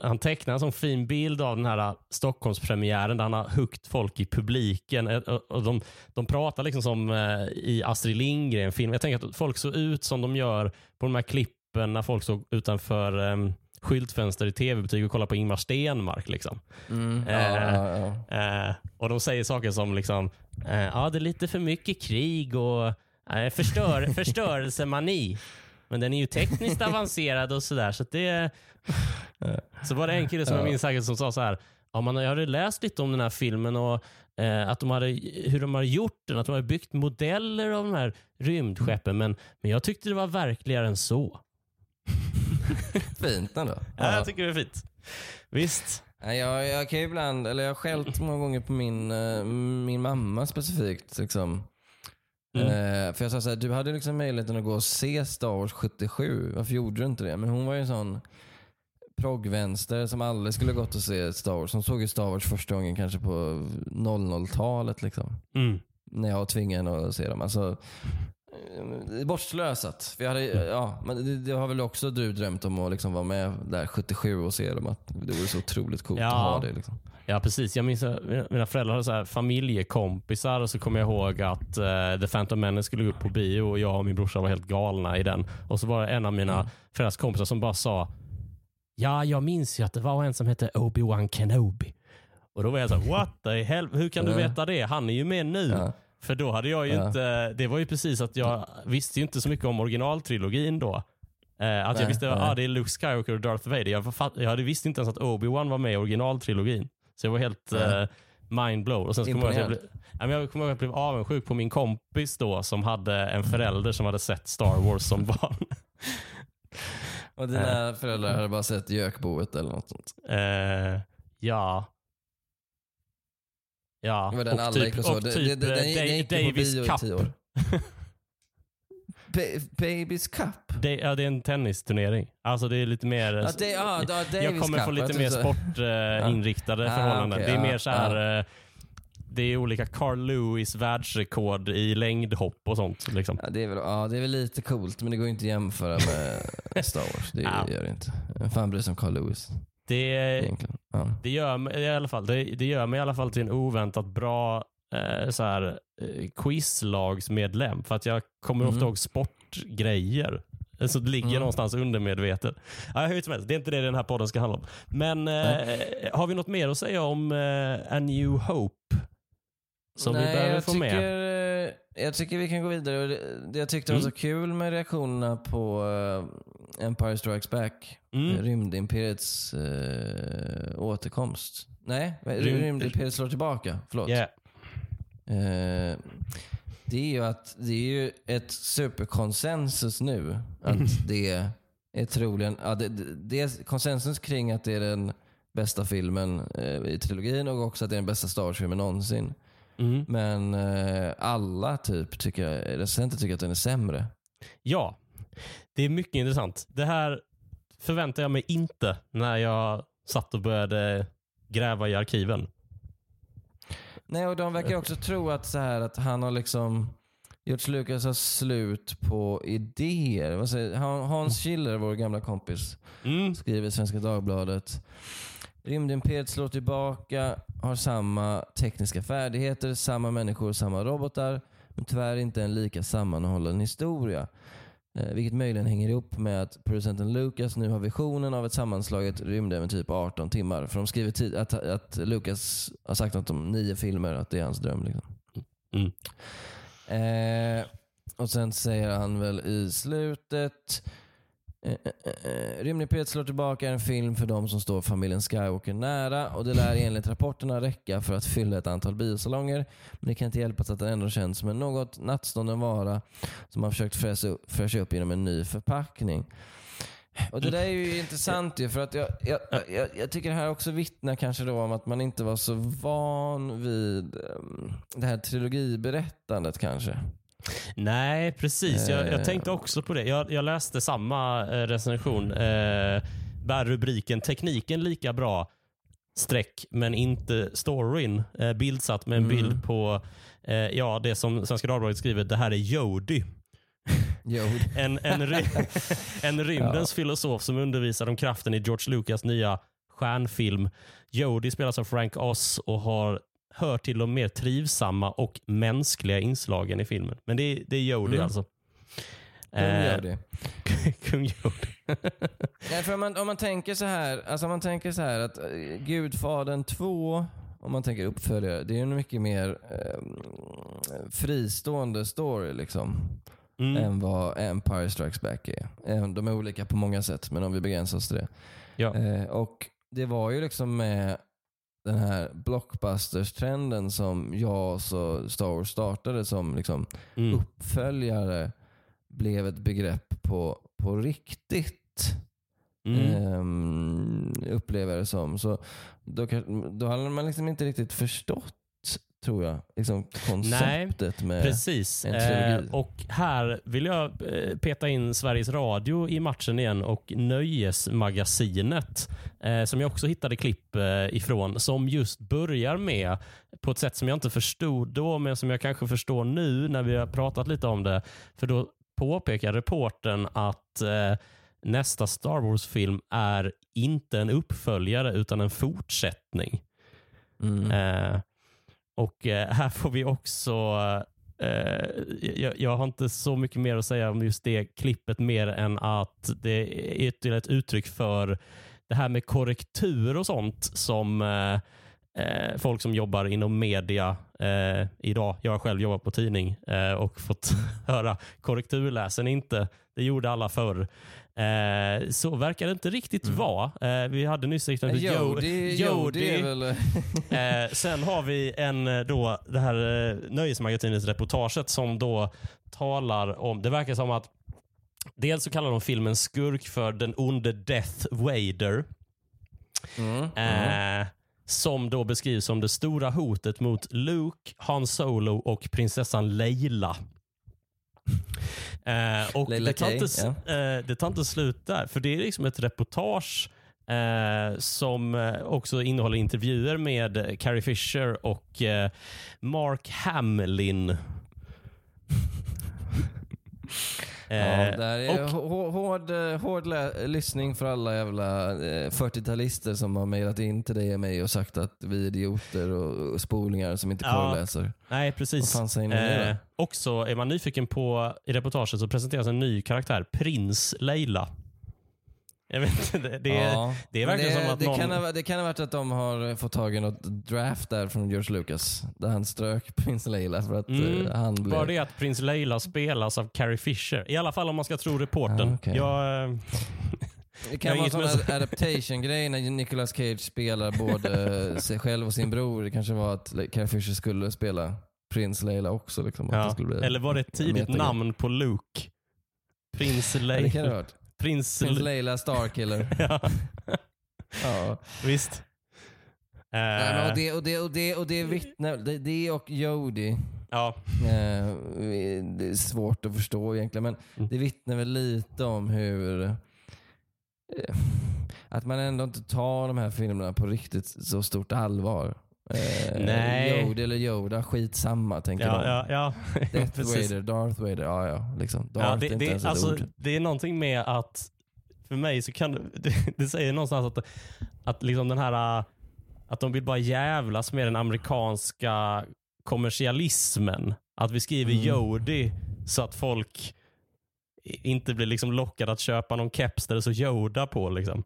han tecknar en sån fin bild av den här äh, Stockholmspremiären där han har huggit folk i publiken. Äh, och de, de pratar liksom som äh, i Astrid Lindgren-film. Jag tänker att folk såg ut som de gör på de här klippen när folk såg utanför um, skyltfönster i tv-butik och kollade på Ingmar Stenmark. Liksom. Mm, ja, eh, ja, ja. Eh, och De säger saker som liksom, eh, ja, det är lite för mycket krig och förstör, förstörelsemani. Men den är ju tekniskt avancerad och sådär. Så det, så var det en kille som jag minns säkert som sa så här. Ja, man hade läst lite om den här filmen och eh, att de hade, hur de hade gjort den. Att de hade byggt modeller av de här rymdskeppen. Men, men jag tyckte det var verkligare än så. fint ändå. Ja, jag tycker det är fint. Visst. Jag, jag kan ibland, eller jag har skällt många gånger på min, eh, min mamma specifikt. Liksom. Mm. Eh, för jag sa såhär, du hade liksom möjligheten att gå och se Star Wars 77. Varför gjorde du inte det? Men hon var ju en sån proggvänster som aldrig skulle gått och se Star Wars. Hon såg ju Star Wars första gången kanske på 00-talet. Liksom. Mm. När jag tvingade henne att se dem. Alltså, eh, bortslösat. Vi hade, ja, men det, det har väl också du drömt om att liksom vara med där 77 och se dem. Att det vore så otroligt coolt Ja. att ha det. Liksom. Ja, precis. Jag minns att mina- föräldrar hade så här familjekompisar och så kommer jag ihåg att eh, The Phantom Menace skulle gå upp på bio och jag och min brorsa var helt galna i den. Och så var det en av mina Mm. föräldrars kompisar som bara sa Ja, jag minns ju att det var en som hette Obi-Wan Kenobi. Och då var jag så här, what the hell? Hur kan du veta det? Han är ju med nu. Ja. För då hade jag ju Ja. inte, det var ju precis att jag visste ju inte så mycket om originaltrilogin då. Eh, att jag Nej, visste att ah, det är Luke Skywalker och Darth Vader. Jag, jag hade visste inte ens att Obi-Wan var med i originaltrilogin. Så jag var helt Nej. eh, mindblown. Och sen kommer jag, jag, blev, ja, men jag kommer ihåg att jag blev avundsjuk på min kompis då som hade en förälder som hade sett Star Wars som barn. Och dina föräldrar hade bara sett Gökboet eller något sånt. Eh, ja. Ja, och typ, och och typ den eh, på Davis Cup. tio år. Ba- Babys Cup? Det, ja, det är en tennisturnering. Alltså det är lite mer... Ja, det, ja, ja, jag kommer Cup. få lite Jag mer sportinriktade Ah, förhållanden. okej, det är mer så här... eh, Det är olika Carl Lewis världsrekord i längdhopp och sånt. Liksom. Ja, det, är väl, ja, det är väl lite coolt, men det går inte att jämföra med Star Wars. Det gör det inte. Vem fan bryr sig om Carl Lewis Det? Ja. det, gör, i alla fall, det, det gör mig i alla fall till en oväntat bra eh, så här, eh, quizlagsmedlem. För att jag kommer ofta Mm. ihåg sportgrejer. Så det ligger Mm. någonstans undermedvetet. Ja, hur som helst, det är inte det den här podden ska handla om. Men eh, har vi något mer att säga om eh, A New Hope? Som vi behöver få tycker, med? eh, Jag tycker vi kan gå vidare. Det, det jag tyckte var Mm. så kul med reaktionerna på eh, Empire Strikes Back, Mm. Rymdimperiets eh, återkomst. Nej, Rym- Rymdimperiet slår tillbaka. Förlåt. Yeah. Eh, det är ju att det är ju ett superkonsensus nu. Att det är troligen, ja, det, det, är konsensus kring att det är den bästa filmen eh, i trilogin och också att det är den bästa Star Wars-filmen någonsin. Mm. Men eh, alla typ tycker, recensenter tycker att den är sämre. Ja, det är mycket intressant. Det här förväntar jag mig inte när jag satt och började gräva i arkiven. Nej, och de verkar också tro att, så här, att han har liksom George Lucas har slut på idéer. Vad säger, Han- Hans Schiller, vår gamla kompis, Mm. skriver i Svenska Dagbladet. Rymdimperiet slår tillbaka, har samma tekniska färdigheter, samma människor, samma robotar, men tyvärr inte en lika sammanhållen historia. Eh, vilket möjligen hänger ihop med att producenten Lucas nu har visionen av ett sammanslaget rymdäventyr på 18 timmar. För de skriver tid, att, att Lucas har sagt något om nio filmer, att det är hans dröm. Liksom. Mm. Eh, och sen säger han väl i slutet Rymdimperiet slår tillbaka en film för de som står familjen Skywalker nära och det lär enligt rapporterna räcka för att fylla ett antal biosalonger. Men det kan inte hjälpas att den ändå känns som en något nattstånden vara som man försökt fräscha upp, fräscha upp genom en ny förpackning. Och Det där är ju intressant ju för att jag, jag, jag, jag tycker det här också vittnar kanske då om att man inte var så van vid um, det här trilogiberättandet kanske. Nej, precis. Jag, Eh. jag tänkte också på det. Jag, jag läste samma eh, recension. Eh, bär rubriken “Tekniken lika bra” streck, men inte storyn. Eh, bildsatt med en Mm. bild på eh, ja, det som Svenska Dagbladet skriver. Det här är Jody. Jo, En, en, ry en rymdens filosof som undervisar om kraften i George Lucas nya stjärnfilm. Jody spelas av Frank Oz och har hör till de mer trivsamma och mänskliga inslagen i filmen. Men det är, det är Jody Mm. alltså. gör Eh, det. Kung. Nej, för om, man, om man tänker så här, alltså om man tänker så här att eh, Gudfadern 2, om man tänker uppföljare, det är en mycket mer eh, fristående story liksom. Mm. än vad Empire Strikes Back är. Eh, De är olika på många sätt, men om vi begränsar oss till det. Ja. Eh, och det var ju liksom med den här blockbusters-trenden som JAS och Star Wars startade som liksom Mm. uppföljare blev ett begrepp på, på riktigt. Mm. Ehm, upplever jag det som. Så då, då hade man liksom inte riktigt förstått, tror jag, liksom konceptet med... Precis. en trilogi. Eh, och här vill jag eh, peta in Sveriges Radio i matchen igen och Nöjesmagasinet eh, som jag också hittade klipp eh, ifrån som just börjar med på ett sätt som jag inte förstod då, men som jag kanske förstår nu när vi har pratat lite om det. För då påpekar reporten att eh, nästa Star Wars-film är inte en uppföljare utan en fortsättning. Mm. Och eh, här får vi också eh, eh, jag, jag, har inte så mycket mer att säga om just det klippet mer än att det är ytterligare ett uttryck för det här med korrektur och sånt som eh, eh folk som jobbar inom media eh, idag. Jag har själv jobbat på tidning eh, och fått höra korrekturläsen ni inte. Det gjorde alla förr. Eh, så verkar det inte riktigt mm. vara. Eh, vi hade nyss exemplet Jody. Jody. eh, sen har vi en, eh, då, det här eh, Nöjesmagasinets reportaget som då talar om, det verkar som att dels så kallar de filmen skurk för den onde Death Vader. Mm. Mm. Eh, som då beskrivs som det stora hotet mot Luke, Han Solo och prinsessan Leila. Eh, och det tar, inte, yeah. eh, det tar inte slut där, för det är liksom ett reportage eh, som eh, också innehåller intervjuer med Carrie Fisher och eh, Mark Hamlin. Ja, eh, det är och, hård, hård lyssning för alla jävla 40-talister som har mejlat in till dig och mig och sagt att vi är idioter och spolingar som inte korrläser. Ja, nej, precis. Vad fan säger ni eh, nu Också är man nyfiken på, i reportaget så presenteras en ny karaktär, Prins Leila. Jag vet inte, det, det, ja, det är verkligen det, som att det någon... Kan ha, det kan ha varit att de har fått tag i något draft där från George Lucas. Där han strök Prins Leila för att mm. han blev... Bara det att Prins Leila spelas av Carrie Fisher. I alla fall om man ska tro reporten. Ah, okay. Jag, eh, det kan vara en sån adaptation-grej när Nicolas Cage spelar både sig själv och sin bror. Det kanske var att Carrie Fisher skulle spela Prins Leila också. Liksom, ja. Eller var det ett tidigt namn på Luke? Prins Leila. Ja, det kan det ha varit. Prins, Prins Leila Starkiller. ja. ja. Visst. Nej, och, det, och, det, och, det, och det vittnar, det, det och Jody. Ja. Eh, det är svårt att förstå egentligen, men mm. det vittnar väl lite om hur eh, att man ändå inte tar de här filmerna på riktigt så stort allvar. Eh, Nej. Yoda eller Yoda, skitsamma tänker ja, de. Ja, ja. Death Vader, Darth Vader, ja ja. Liksom. Darth ja, det, är inte det, ens ett alltså, ord. Det är någonting med att, för mig så kan det, det säger någonstans att, att liksom den här, att de vill bara jävlas med den amerikanska kommersialismen. Att vi skriver mm. Jody så att folk inte blir liksom lockade att köpa någon keps där det står Yoda på. Liksom.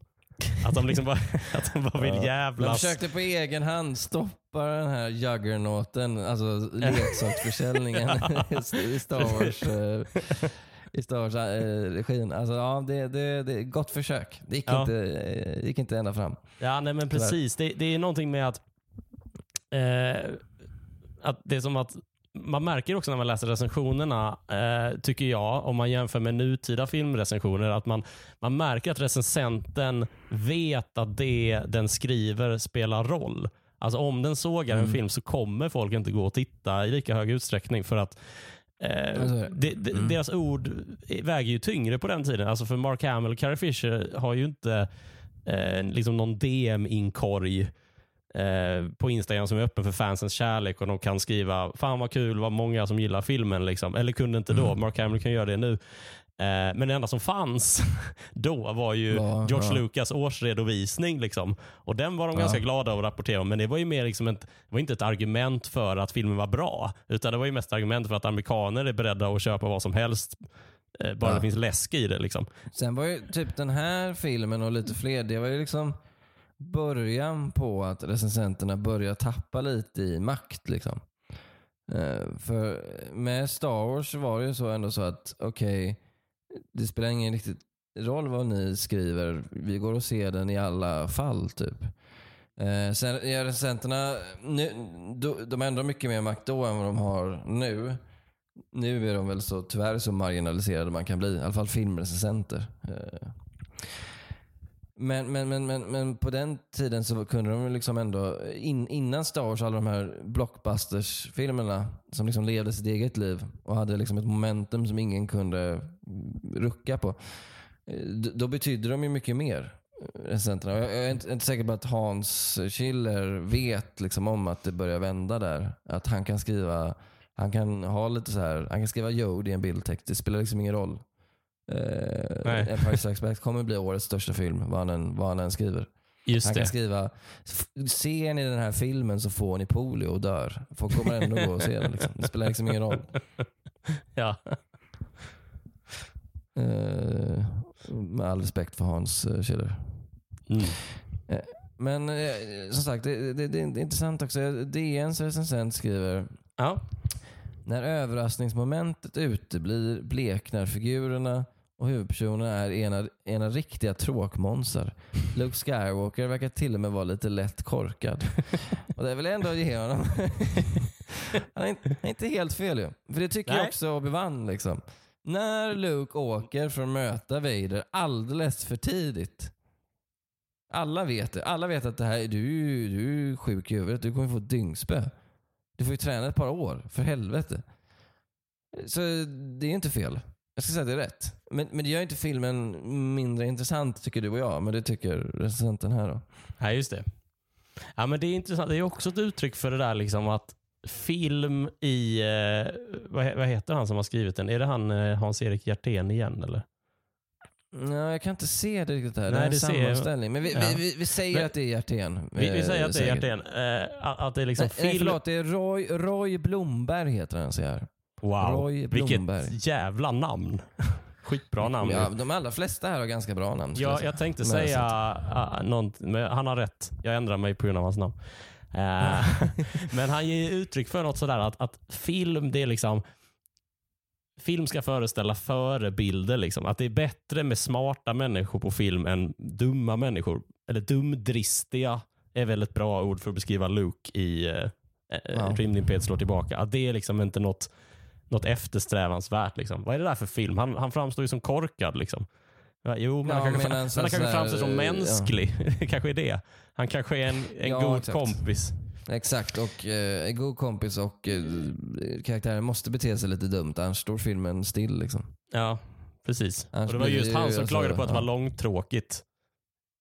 Att de, liksom bara, att de bara vill jävlas. De försökte på egen hand stoppa den här juggernauten, alltså leksaksförsäljningen i Star Wars. Eh, i Star Wars-regin. Alltså, ja, det, det, det gott försök. Det gick, ja. inte, eh, gick inte ända fram. Ja, nej men precis. Det, det är någonting med att, eh, att det är som att man märker också när man läser recensionerna, eh, tycker jag, om man jämför med nutida filmrecensioner, att man, man märker att recensenten vet att det den skriver spelar roll. Alltså om den sågar mm. en film så kommer folk inte gå och titta i lika hög utsträckning för att eh, alltså, det, det, mm. deras ord väger ju tyngre på den tiden. Alltså för Mark Hamill och Carrie Fisher har ju inte eh, liksom någon DM-inkorg Eh, på Instagram som är öppen för fansens kärlek och de kan skriva “Fan vad kul, vad många som gillar filmen”. Liksom. Eller kunde inte då. Mm. Mark Hamill kan göra det nu. Eh, men det enda som fanns då var ju ja, George ja. Lucas årsredovisning. Liksom. Och Den var de ja. ganska glada att rapportera om. Men det var ju mer liksom ett, var inte ett argument för att filmen var bra. Utan det var ju mest argument för att amerikaner är beredda att köpa vad som helst eh, bara det finns läsk i det. Liksom. Sen var ju typ den här filmen och lite fler, det var ju liksom början på att recensenterna börjar tappa lite i makt. Liksom. Eh, för med Star Wars var det ju så ändå så att okej, okay, det spelar ingen riktigt roll vad ni skriver. Vi går och ser den i alla fall. typ. Eh, sen ja, recensenterna, nu, de har ändå mycket mer makt då än vad de har nu. Nu är de väl så tyvärr så marginaliserade man kan bli. I alla fall filmrecensenter. Eh men, men, men, men, men på den tiden så kunde de liksom ändå, in, innan Star Wars, alla de här blockbusters-filmerna som liksom levde sitt eget liv och hade liksom ett momentum som ingen kunde rucka på. Eh, då betydde de ju mycket mer. Eh, recensenterna. Jag, jag är inte, inte säker på att Hans Schiller vet liksom om att det börjar vända där. Att han kan skriva, han kan ha lite så här, han kan skriva Jode i en bildtext. Det spelar liksom ingen roll. Eh, Empire Strikes Back kommer bli årets största film, vad han än, vad han än skriver. Just han det. kan skriva, "F- ser ni den här filmen så får ni polio och dör. Folk kommer ändå gå och se den. Liksom. Det spelar liksom ingen roll. Ja. Eh, med all respekt för Hans eh, Schiller. Mm. Men eh, som sagt, det, det, det är intressant också. DNs recensent skriver Ja. När överraskningsmomentet uteblir bleknar figurerna och huvudpersonerna är ena, ena riktiga tråkmånsar. Luke Skywalker verkar till och med vara lite lätt korkad. Och det vill jag ändå ge honom. Han är inte, är inte helt fel ju. För det tycker jag Nej. också Obi-Wan liksom. När Luke åker för att möta Vader alldeles för tidigt. Alla vet det. Alla vet att det här, du, du är sjuk i huvudet. Du kommer få dyngspö. Du får ju träna ett par år, för helvete. Så det är inte fel. Jag ska säga att det är rätt. Men, men det gör inte filmen mindre intressant, tycker du och jag. Men det tycker recensenten här då. Ja, just det. Ja, men det är intressant. Det är också ett uttryck för det där liksom att film i... Eh, vad, vad heter han som har skrivit den? Är det han eh, Hans-Erik Hjertén igen? Eller? Ja, jag kan inte se det riktigt här. Nej, det är en sammanställning. Men vi, Ja. vi, vi, vi säger Men- att det är Hjertén. Vi, vi eh, säger att det är. Hjertén. Eh, att det är liksom Nej, nej, film... förlåt. Det är Roy, Roy Blomberg heter han, jag här. Wow, Roy Blomberg. vilket jävla namn. Skitbra namn. Ja, de allra flesta här har ganska bra namn. Ja, jag tänkte Men säga uh, något, men han har rätt. Jag ändrar mig på grund av hans namn. Eh, men han ger uttryck för något sådär att, att film, det är liksom Film ska föreställa förebilder. Liksom. Att det är bättre med smarta människor på film än dumma människor. Eller dumdristiga är väl ett bra ord för att beskriva Luke i uh, Ja. Rymdimperiet slår tillbaka. Att det är liksom inte något, något eftersträvansvärt. Liksom. Vad är det där för film? Han, han framstår ju som korkad. Liksom. Ja, Jo, men Ja, han kanske, men han kanske framstår som eh, mänsklig. Det kanske är det. Han kanske är en, en Ja, god exakt. kompis. Exakt, och eh, en god kompis och eh, karaktären måste bete sig lite dumt, annars står filmen still. Liksom. Ja, precis. Annars och det var just han som alltså- klagade på att det var ja. långtråkigt.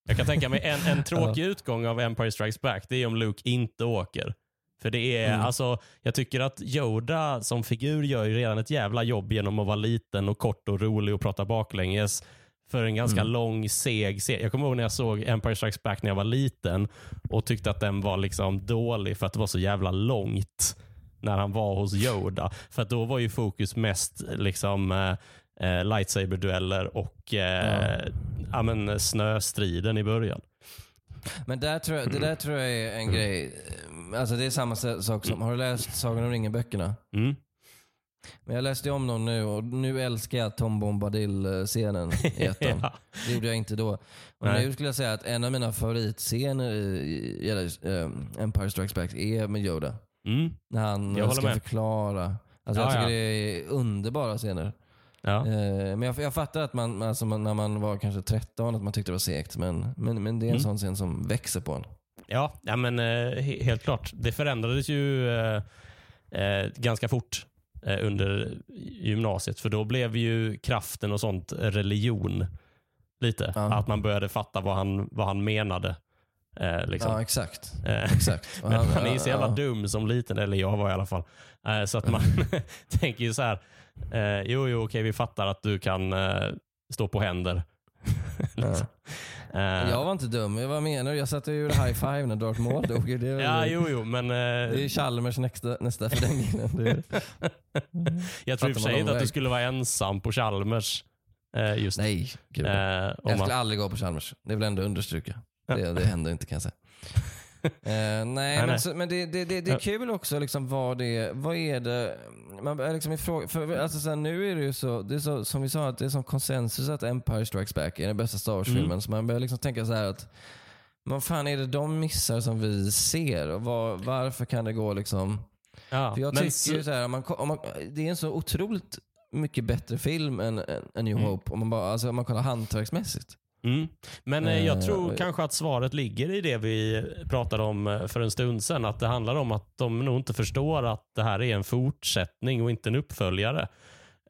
Jag kan tänka mig en, en tråkig utgång av Empire Strikes Back, det är om Luke inte åker. För det är, Mm. alltså, jag tycker att Yoda som figur gör ju redan ett jävla jobb genom att vara liten och kort och rolig och prata baklänges för en ganska Mm. lång, seg serie. Jag kommer ihåg när jag såg Empire Strikes Back när jag var liten och tyckte att den var liksom dålig för att det var så jävla långt när han var hos Yoda. För att då var ju fokus mest liksom eh, eh, lightsaber-dueller och eh, ja. men, snöstriden i början. Men där tror jag, det där tror jag är en grej. Alltså det är samma sak som, har du läst Sagan om ringen-böckerna? Mm. Men jag läste om dem nu och nu älskar jag Tom Bombadil-scenen i ettan. Ja. Det gjorde jag inte då. Och Nej. nu skulle jag säga att en av mina favoritscener i, i, i eh, Empire Strikes Back är med Yoda. Mm. När han Jag ska med. förklara. Alltså Ja, jag tycker ja. det är underbara scener. Ja. Eh, men jag, jag fattar att man, alltså man, när man var kanske 13, att man tyckte det var segt. Men, men, men det är en Mm. sån scen som växer på en. Ja, ja men eh, he- helt klart. Det förändrades ju eh, eh, ganska fort eh, under gymnasiet. För då blev ju kraften och sånt religion. Lite. Ja. Att man började fatta vad han, vad han menade. Eh, liksom. Ja, exakt. Eh, exakt. Men man är ju så jävla ja. dum som liten, eller jag var i alla fall. Eh, Så att man tänker ju så här, eh, jo, jo, okej, vi fattar att du kan eh, stå på händer. Liksom. Eh, Jag var inte dum. Vad menar du? Jag satte ju high five när Darth Maul dog. Det är, Ja, jo, jo, men det är eh, Chalmers nästa, nästa för den killen. Det är, jag tror i och för sig man inte att du väg. skulle vara ensam på Chalmers. eh, Just nej, gud. eh, om jag man, skulle aldrig gå på Chalmers. Det vill jag ändå understryka. Det, det händer inte kan jag säga. Eh, nej, nej. men, så, men det, det, det, det är kul också liksom vad det vad är det man börjar liksom ifråga, för alltså sen nu är det ju så, det är så, som vi sa, att det är som konsensus att Empire Strikes Back är den bästa Star Wars-filmen. Mm. Så man börjar liksom tänka så här att vad fan är det de missar som vi ser? Och vad, varför kan det gå liksom... ja, För jag tycker så- ju så här, om man, om man, det är en så otroligt mycket bättre film än, än, än New Mm. Hope om man, bara, alltså, om man kollar hantverksmässigt. Mm. Men eh, jag Eh, tror och- kanske att svaret ligger i det vi pratade om eh, för en stund sedan. Att det handlar om att de nog inte förstår att det här är en fortsättning och inte en uppföljare.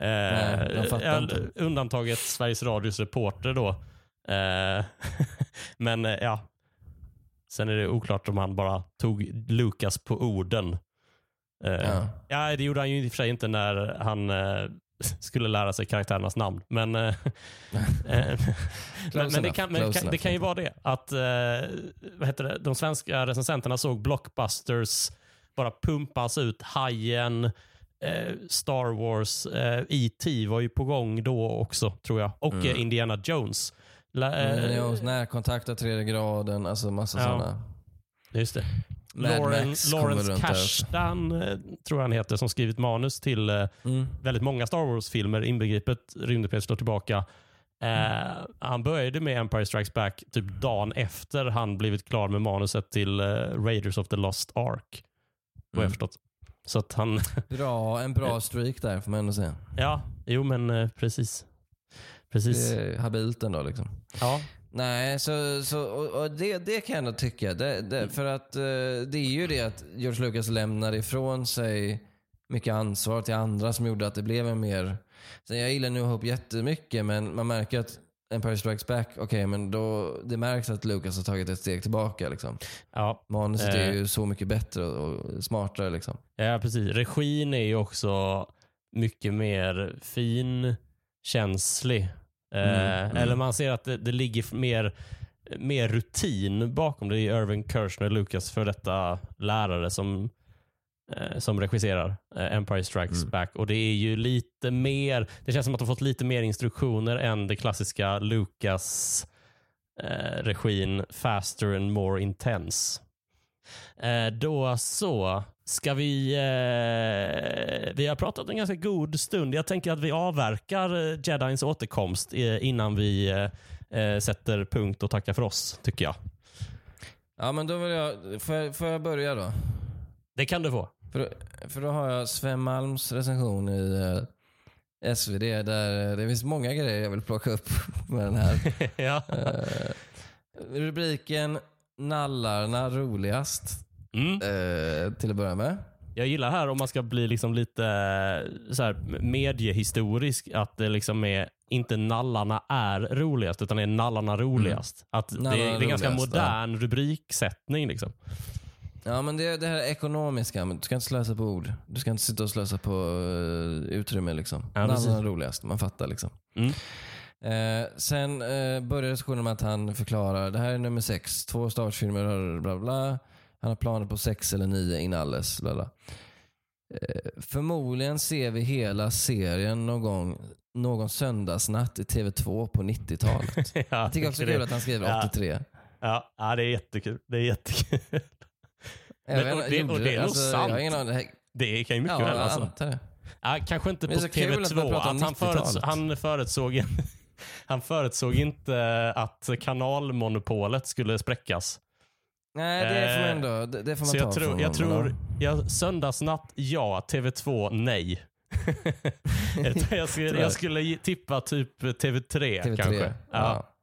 Nej, Eh, fattar eh, undantaget Sveriges Radios reporter då. Eh, men eh, ja, sen är det oklart om han bara tog Lucas på orden. Eh, Ja. ja. det gjorde han ju i och för sig inte när han eh, skulle lära sig karaktärernas namn. Men, eh, eh, men, men det, kan, men det, kan, ju vara det. Att eh, vad heter det, de svenska recensenterna såg blockbusters bara pumpas ut. Hajen, eh, Star Wars, eh, E.T. var ju på gång då också tror jag. Och eh, Indiana Jones. La, eh, Mm, ja, närkontakt av tredje graden, alltså massa Ja. sådana. just det. Lauren, Lawrence. Kasdan eh, tror jag han heter, som skrivit manus till eh, Mm. väldigt många Star Wars-filmer, inbegripet Rymdepet slår tillbaka. Eh, han började med Empire Strikes Back typ dagen efter han blivit klar med manuset till eh, Raiders of the Lost Ark. Vad jag Mm. förstått. Så att han, Bra, en bra streak där får man ändå säga. ja, jo men eh, precis. Precis. Det är habilt ändå liksom. Ja. Nej, så, så, och, och det, det kan jag ändå tycka. Det, det, för att eh, det är ju det att George Lucas lämnar ifrån sig mycket ansvar till andra som gjorde att det blev en mer... Så jag gillar New Hope jättemycket men man märker att Empire Strikes Back, okej men då, det märks att Lucas har tagit ett steg tillbaka. Liksom. Ja, Manuset är Eh. ju så mycket bättre och smartare. Liksom. ja, precis. Regin är ju också mycket mer finkänslig. Eh, Mm, mm. Eller man ser att det, det ligger mer, mer rutin bakom. Det är Irving Kershner, Lucas för detta lärare som, eh, som regisserar eh, Empire Strikes Mm. Back. Och Det är ju lite mer, det känns som att de fått lite mer instruktioner än det klassiska Lucas eh, regin Faster and more intense. Eh, då så ska vi... Eh, vi har pratat en ganska god stund. Jag tänker att vi avverkar eh, Jedins återkomst eh, innan vi eh, eh, sätter punkt och tackar för oss, tycker jag. Ja men då vill jag, får jag, får jag börja då? Det kan du få. För, för då har jag Sven Malms recension i eh, SvD där det finns många grejer jag vill plocka upp med den här. ja. Rubriken Nallarna roligast Mm. eh, till att börja med. Jag gillar här om man ska bli liksom lite eh, så här, mediehistorisk, att det liksom är inte nallarna är roligast, utan är nallarna roligast. Att det, Nallarna det är en ganska modern rubriksättning. Liksom. Ja men det, det här ekonomiska, men du ska inte slösa på ord. Du ska inte sitta och slösa på uh, utrymme liksom. Ja. Nallarna roligast, man fattar liksom. Mm. Eh, sen eh, börjar diskussionen med att han förklarar, det här är nummer sex, två Star Wars-filmer, bla bla. Han har planer på sex eller nio inalles. Eh, förmodligen ser vi hela serien någon gång, någon söndagsnatt i TV2 på 90-talet. ja, Jag tycker också det är kul att han skriver Ja. 83. Ja, ja, det är jättekul. Det är jättekul. Men- vet och det- och det är nog alltså, sant. Aning. Det kan ju mycket Ja, väl. Alltså. antar det. Ja, kanske inte Men på det är så kul att man TV2. pratar om Att han, föruts 90-talet. han, förutsåg, han förutsåg inte att kanalmonopolet skulle spräckas. Nej, det får man ändå det, det får man Så ta jag tror, från jag tror ja, söndagsnatt ja, TV2 nej. jag, skulle, jag skulle tippa typ TV3, TV3. kanske. Ja.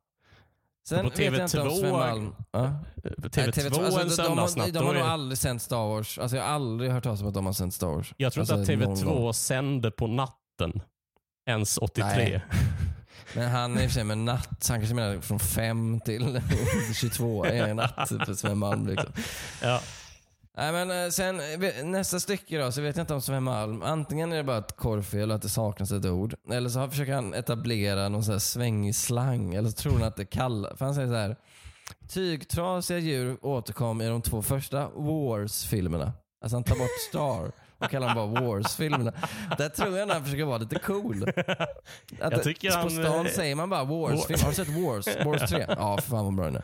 Sen På vet jag inte om TV2 Sven Malm... Ja. TV2, Nej, alltså, en de, de, söndagsnatt. de, de då har är- nog aldrig sänt Star Wars. Alltså, jag har aldrig hört talas om att de har sänt Star Wars. Jag tror alltså, inte att någon TV2 gång. sände på natten. Ens 83. Nej. Men han är i och för sig med natt, så han kanske menar från 5 till 22 är en natt för Sven Malm. Liksom. Ja. Nej, men eh, sen, eh, nästa stycke då, så vet jag inte om Sven Malm. Antingen är det bara ett korvfel och att det saknas ett ord. Eller så försöker han etablera någon sån här svängig slang. Eller så tror han att det kallar... För han säger så här. Tygtrasiga djur återkom i de två första Wars-filmerna. Alltså han tar bort Star och kallar dem bara Wars-filmerna. Där tror jag han försöker vara lite cool. Att Jag tycker på han, stan eh, säger man bara Wars-film. Har du sett Wars? Wars 3? Ja, för fan vad bra den är.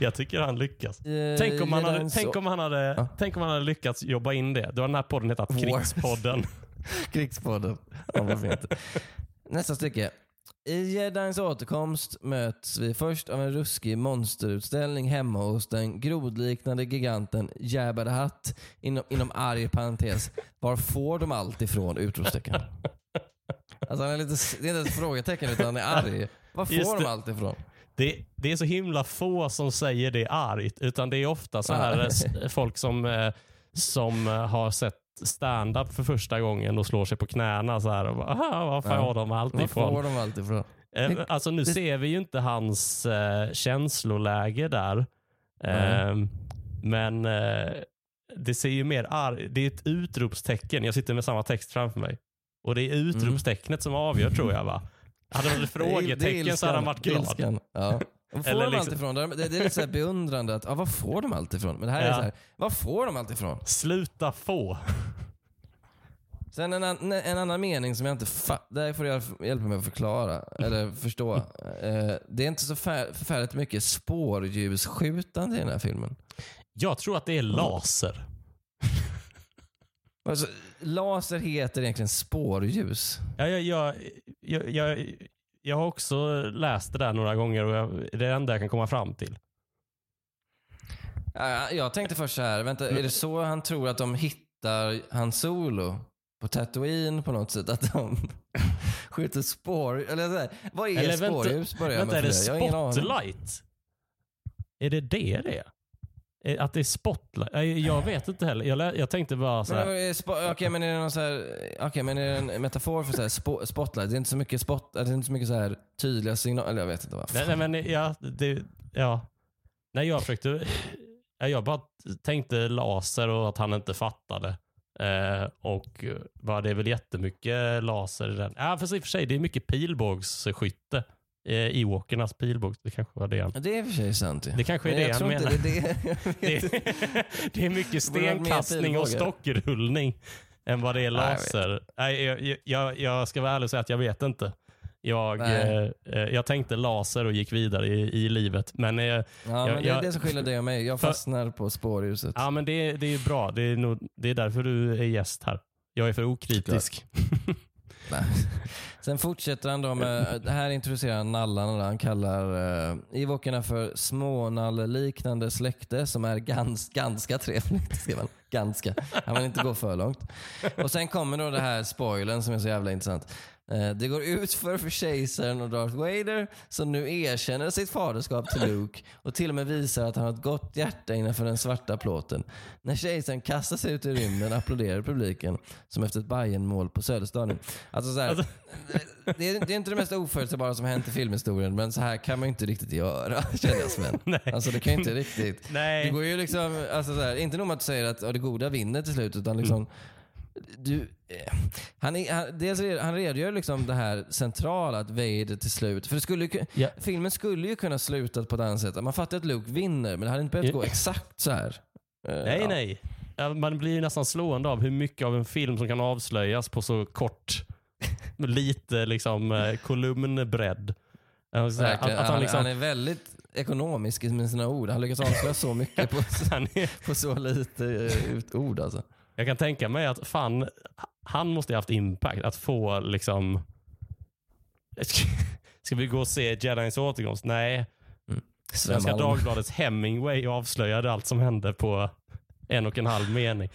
Jag tycker han lyckas. Tänk om, han hade, Jedins- tänk, om han hade, Ja. tänk om han hade lyckats jobba in det. Då hade den här podden hetat. Krigspodden. Krigspodden. Ja, vad fint. Nästa stycke. I Jedins återkomst möts vi först av en ruskig monsterutställning hemma hos den grodliknande giganten Jabba the Hutt inom, inom arg parentes. Var får de allt ifrån? Utropstecken. Alltså han är lite, det är inte ett frågetecken utan han är arg. Var får Just de det. allt ifrån? Det, det är så himla få som säger det argt. Utan det är ofta så här folk som, eh, som eh, har sett stand-up för första gången och slår sig på knäna så här och bara, "Aha, var får Ja. jag dem allt Var ifrån? får de allt ifrån? Eh, alltså nu ser vi ju inte hans eh, känsloläge där. Eh, men eh, det ser ju mer arg, det är ett utropstecken. Jag sitter med samma text framför mig. Och det är utropstecknet som avgör tror jag va? Hade det varit frågetecken så hade han varit glad. Ja. Var får Eller de liksom- allt ifrån? Det, det är lite så beundrande. Att, ja, var får de allt ifrån? Men det här är Ja. så här, var får de allt ifrån? Sluta få. Sen en, an, en annan mening som jag inte fattar, där får jag hjälpa mig att förklara, eller förstå. Eh, det är inte så fär, förfärligt mycket spårljusskjutande i den här filmen. Jag tror att det är laser. Alltså, laser heter egentligen spårljus. Ja, jag, jag, jag, jag, har också läst det där några gånger och jag, det är det enda jag kan komma fram till. Ja, Jag tänkte först så här, vänta, är det så han tror att de hittar Han Solo? På Tatooine på något sätt? Att de skjuter spår... Eller så här, vad är Eller vänta- spårljus? Jag Vänta, är det spotlight? Är det det det är? Är- Att det är spotlight? Jag- Jag vet inte heller. Jag, lä- jag tänkte bara så Men, här. är spo- Okej, men är det någon så här, okej, men är det en metafor för så här spo, spotlight? Det är inte så mycket spot, det är inte så mycket så här tydliga signaler. Eller jag vet inte vad. Nej, nej, men ja, det, ja. Nej, jag försökte. ja, Jag bara tänkte laser och att han inte fattade. Eh, och bara, det är väl jättemycket laser i den. Ja, för och för sig, det är mycket pilbågsskytte. Eh, Ewokernas pilbågs, det kanske var det han... Det är i och för sig sant. Det kanske är det jag han menar. det är det. Jag Det, är mycket stenkastning och stockrullning än vad det är jag laser. Nej, jag, jag, jag ska vara ärlig och säga att jag vet inte. Jag, eh, eh, jag tänkte laser och gick vidare i, i livet. Men, eh, Ja, men det är jag- det som skiljer dig och mig. Jag För- fastnar på spårljuset. ja, men det, det är bra. Det är, nog, det är därför du är gäst här. Jag är för okritisk. Nej. Sen fortsätter han då med, här introducerar han nallarna. då. Han kallar eh, uh, ivokerna för smånalleliknande släkte som är gans, ganska trevligt. Skrev han. Ganska. Han vill inte gå för långt. Och sen kommer då det här spoilern som är så jävla intressant. Eh, Det går ut för för kejsaren och Darth Vader som nu erkänner sitt faderskap till Luke och till och med visar att han har ett gott hjärta innanför den svarta plåten. När kejsaren kastas ut i rymden applåderar publiken som efter ett Bayern-mål på Söderstadion. Alltså så här, Alltså- det, är, det är inte det mest oförutsägbara som hänt i filmhistorien men så här kan man ju inte riktigt göra känner jag Sven. Nej. Alltså det kan ju inte riktigt. Nej. Det går ju liksom, alltså så här, inte nog med att du säger att ja, det goda vinner till slut utan liksom du, eh, han, är, han, dels, han redogör liksom det här centrala att Vader till slut, för skulle Ja. filmen skulle ju kunna sluta på ett annat sätt. Man fattar att Luke vinner men det hade inte behövt gå exakt så här. Eh, Nej, ja. nej. Man blir ju nästan slående av hur mycket av en film som kan avslöjas på så kort, lite liksom eh, kolumnbredd. Säga, Att, att han, han, liksom, han är väldigt ekonomisk med sina ord. Han lyckas avslöja så mycket på, är, på så lite ut- ord alltså. Jag kan tänka mig att fan, han måste ha haft impact. Att få liksom... Ska vi gå och se Jedins återkomst? Nej. Svenska Sven Malm. Dagbladets Hemingway avslöjade allt som hände på en och en halv mening.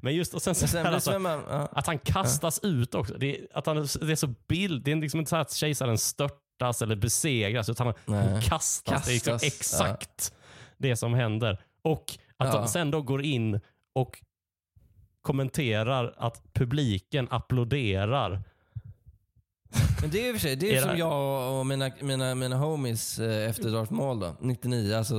Men just och sen, så sen alltså, Malm, ja. att han kastas ut också. Det är, att han, det är så bild. Det är liksom inte så att kejsaren störtas eller besegras utan han, Nej. han kastas. Det är liksom Kastas, exakt det som händer. Och att han sen då går in och kommenterar att publiken applåderar. Men det är ju för sig, det är Är det som här- jag och mina, mina, mina homies eh, efter Darth Maul då. 99, alltså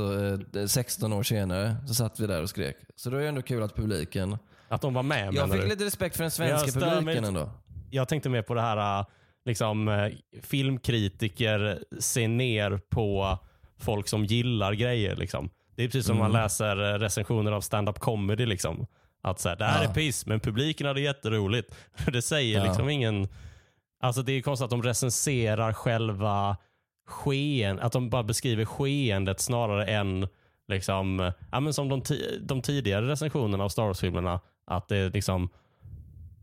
eh, 16 år senare, så satt vi där och skrek. Så då är det ändå kul att publiken... Att de var med Jag fick du? lite respekt för den svenska mig publiken lite- ändå. jag tänkte mer på det här, äh, liksom filmkritiker ser ner på folk som gillar grejer. Liksom. Det är precis som Mm. man läser recensioner av stand-up comedy. Liksom. Att så här, det här Ja. är piss, men publiken hade jätteroligt. Det säger Ja. liksom ingen... Alltså det är konstigt att de recenserar själva skeen, att de bara beskriver skeendet snarare än liksom, ja, men som de, de tidigare recensionerna av Star Wars-filmerna. Att det är liksom,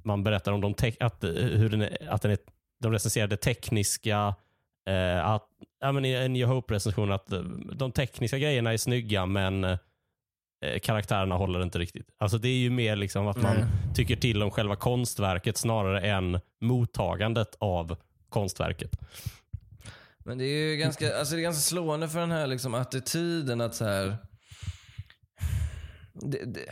man berättar om de att, eh, hur den är, att den är, de recenserar det tekniska, eh, att, ja, men i en New Hope-recension att de tekniska grejerna är snygga men karaktärerna håller inte riktigt. Alltså det är ju mer liksom att man Nej. tycker till om själva konstverket snarare än mottagandet av konstverket. Men det är ju ganska, alltså det är ganska slående för den här liksom attityden att så här. Det, det,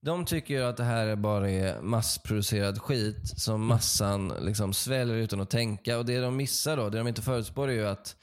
De tycker att det här bara är massproducerad skit som massan liksom sväljer utan att tänka. Och det de missar då, det de inte förutspår är ju att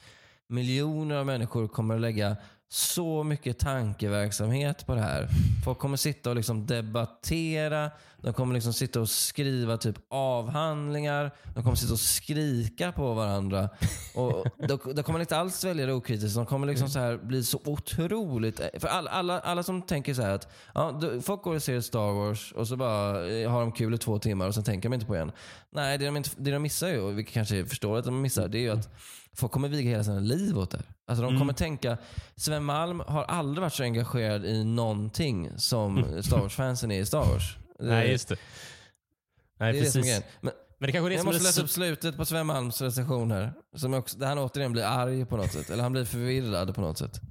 miljoner av människor kommer att lägga så mycket tankeverksamhet på det här. Folk kommer sitta och liksom debattera, de kommer liksom sitta och skriva typ avhandlingar, de kommer sitta och skrika på varandra. Och de, de kommer inte alls välja det okritiskt, de kommer liksom så här bli så otroligt... För alla, alla, alla som tänker så här att ja, folk går och ser Star Wars och så bara eh, har de kul i två timmar och sen tänker de inte på igen. Nej, det de, inte, det de missar ju, och vi kanske förstår att de missar, det är ju att folk kommer viga hela sina liv åt det. Alltså de kommer mm. tänka, Sven Malm har aldrig varit så engagerad i någonting som Star Wars-fansen är i Star Wars. Nej, just det. Nej, det är precis. Det men, men det kanske är det jag måste läsa upp slutet på Sven Malms recension här. Som också, där han återigen blir arg på något sätt. Eller han blir förvirrad på något sätt.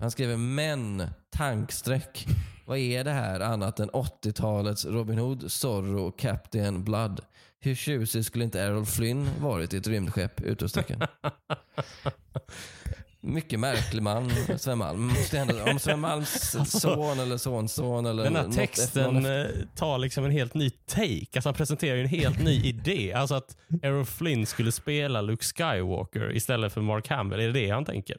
Han skriver men, tankstreck. Vad är det här annat än 80-talets Robin Hood, Zorro och Captain Blood? Hur tjusig skulle inte Errol Flynn varit i ett rymdskepp? Utropstecken. Mycket märklig man, Sven Malm. Om Sven Malms son eller sonson eller Den här texten. Eh, tar liksom en helt ny take. Alltså han presenterar en helt ny idé. Alltså att Errol Flynn skulle spela Luke Skywalker istället för Mark Hamill. Är det det han tänker?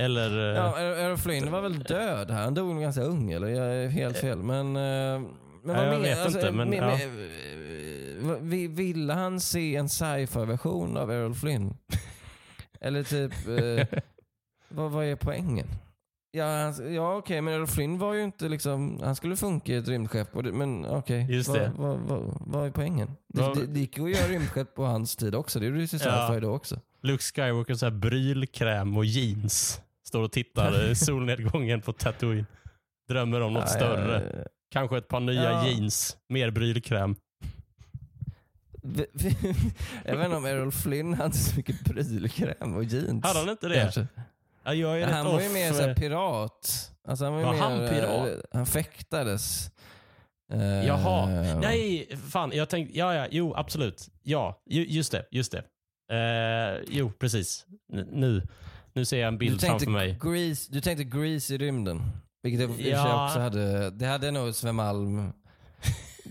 Eller... Eh, ja, Errol Flynn var väl död här. Han dog ganska ung, eller? Jag är helt fel. Men... Eh, men vad jag vet alltså, inte, men... Ja. Ville han se en sci-fi version av Errol Flynn? Eller typ... Eh, vad, vad är poängen? Ja, han, ja okej, okay, men Errol Flynn var ju inte liksom... Han skulle funka i ett rymdskepp. Det, men okej, okay, vad, vad, vad, vad, är poängen? Det, det, det gick ju att göra rymdskepp på hans tid också. Det gjorde ju sci-fi ja. då också. Luke Skywalker så här brylkräm och jeans. Står och tittar solnedgången på Tatooine. Drömmer om något ja, större. Ja, Kanske ett par nya ja. jeans, mer brylkräm. jag vet inte om Errol Flynn hade så mycket brylkräm och jeans. Hade han inte det? Ja, jag är han var ju mer så pirat. Alltså han var, var mer, han pirat? Eh, han fäktades. Uh, Jaha. Nej, fan. Jag tänkte, ja, ja, jo, absolut. Ja, just det. Just det. Uh, jo, precis. N nu, nu ser jag en bild framför mig. Grease, du tänkte Grease i rymden? Vilket jag ja. också hade, det hade nog Sven Malm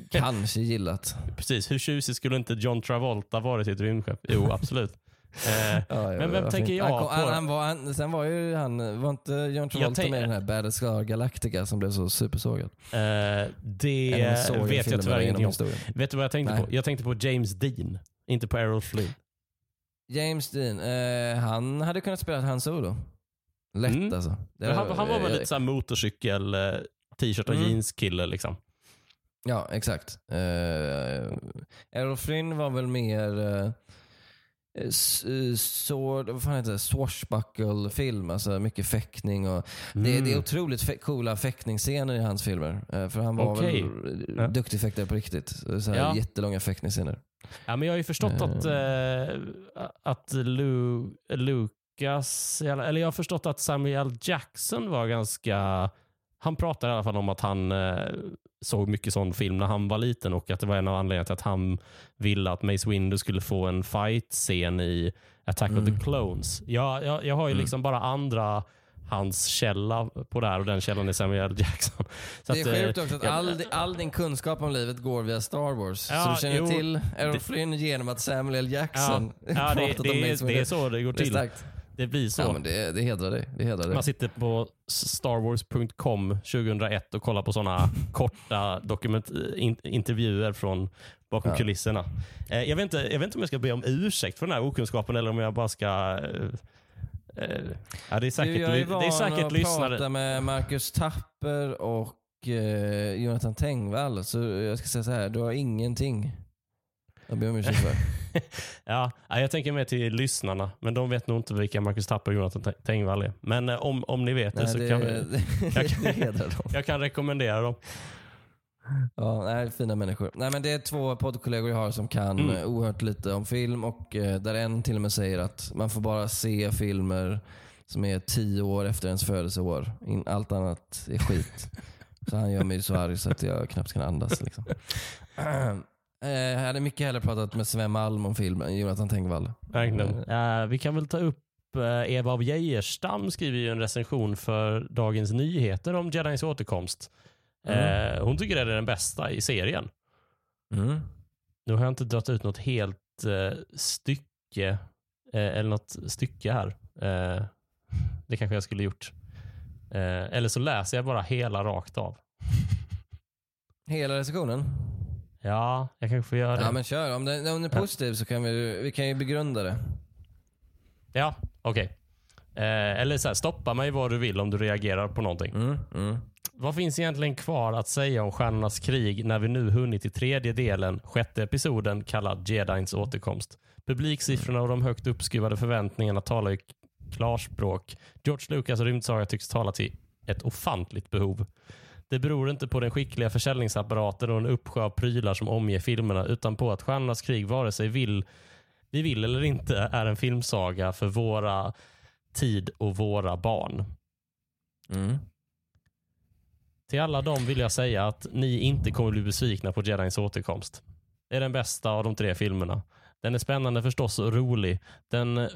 kanske gillat. Precis, hur tjusig skulle inte John Travolta varit i ett rymdskepp? Jo, absolut. Eh, ja, men vem tänker jag han, på? Han, han var, han, sen var ju han, var inte John Travolta med i den här Battlestar Galactica som blev så supersågad? Eh, det vet jag tyvärr ingenting om. Vet du vad jag tänkte Nej. på? Jag tänkte på James Dean, inte på Errol Flynn. James Dean, eh, han hade kunnat spela Han Solo. Lätt mm. alltså. Var, han, var väl lite såhär motorcykel, eh, t-shirt och mm. jeans kille liksom. Ja, exakt. Uh, Errol var väl mer uh, sword, vad fan heter det? swashbuckle-film. Alltså mycket fäktning. Och mm. det, det, är mm. otroligt coola fäktningsscener i hans filmer. Uh, för han var okay. väl ja. duktig fäktare på riktigt. Så ja. Jättelånga fäktningsscener. Ja, men jag har ju förstått att, att Luke Lucas, eller jag har förstått att Samuel Jackson var ganska... Han pratade i alla fall om att han eh, såg mycket sån film när han var liten och att det var en av anledningarna till att han ville att Mace Windu skulle få en fight-scen i Attack mm. of the mm. Clones. Jag, jag, jag har ju mm. liksom bara andra hans källa på det här och den källan är Samuel Jackson. Så det är sjukt också att all, all, din kunskap om livet går via Star Wars. Ja, så du känner jo, till Errol Flynn genom att Samuel Jackson ja, ja, det, det, det, det är så det går till. Det det blir så. Ja, men det, det, hedrar dig. det hedrar dig. Man sitter på starwars.com 2001 och kollar på sådana korta dokument, in, intervjuer från bakom ja. kulisserna. Eh, jag, vet inte, jag vet inte om jag ska be om ursäkt för den här okunskapen eller om jag bara ska eh, eh, ja, det är säkert, du, jag är van det är säkert att lyssnare. prata med Marcus Tapper och eh, Jonathan Tengvall. Så jag ska säga så här, du har ingenting jag ber om ursäkt för. ja, jag tänker mer till lyssnarna, men de vet nog inte vilka Marcus Tapper och Jonathan Tengvall är. Men eh, om, om ni vet det så det, kan vi, jag, kan, jag kan rekommendera dem. Ja, nej, fina människor. Nej, men det är två poddkollegor jag har som kan mm. Eh, oerhört lite om film och eh, där en till och med säger att man får bara se filmer som är tio år efter ens födelseår. Allt annat är skit. så han gör mig så arg så att jag knappt kan andas. Liksom. Eh, jag hade mycket hellre pratat med Sven Malm om filmen Jonathan Tengvall. Verkligen. Uh, vi kan väl ta upp uh, Eva av Geijerstam skriver ju en recension för Dagens Nyheter om Jedins återkomst. Mm. Eh, hon tycker det är den bästa i serien. Mm. Nu har jag inte dragit ut något helt eh, stycke eh, eller något stycke här. Eh, det kanske jag skulle gjort. Eh, eller så läser jag bara hela rakt av. Hela recensionen? Ja, jag kanske får göra det. Ja men kör. Om den, om den är positiv så kan vi, vi kan ju begrunda det. Ja, okej. Eh, eller så här, stoppa mig vad du vill om du reagerar på någonting. Mm, mm. Vad finns egentligen kvar att säga om Stjärnornas krig när vi nu hunnit till tredje delen, sjätte episoden kallad Jedins återkomst? Publiksiffrorna och de högt uppskruvade förväntningarna talar ju klarspråk. George Lucas rymdsaga tycks tala till ett ofantligt behov. Det beror inte på den skickliga försäljningsapparaten och en uppsjö av prylar som omger filmerna utan på att Stjärnornas krig vare sig vill, vi vill eller inte är en filmsaga för våra tid och våra barn. Mm. Till alla dem vill jag säga att ni inte kommer bli besvikna på Jedins återkomst. Det är den bästa av de tre filmerna. Den är spännande förstås och rolig. Den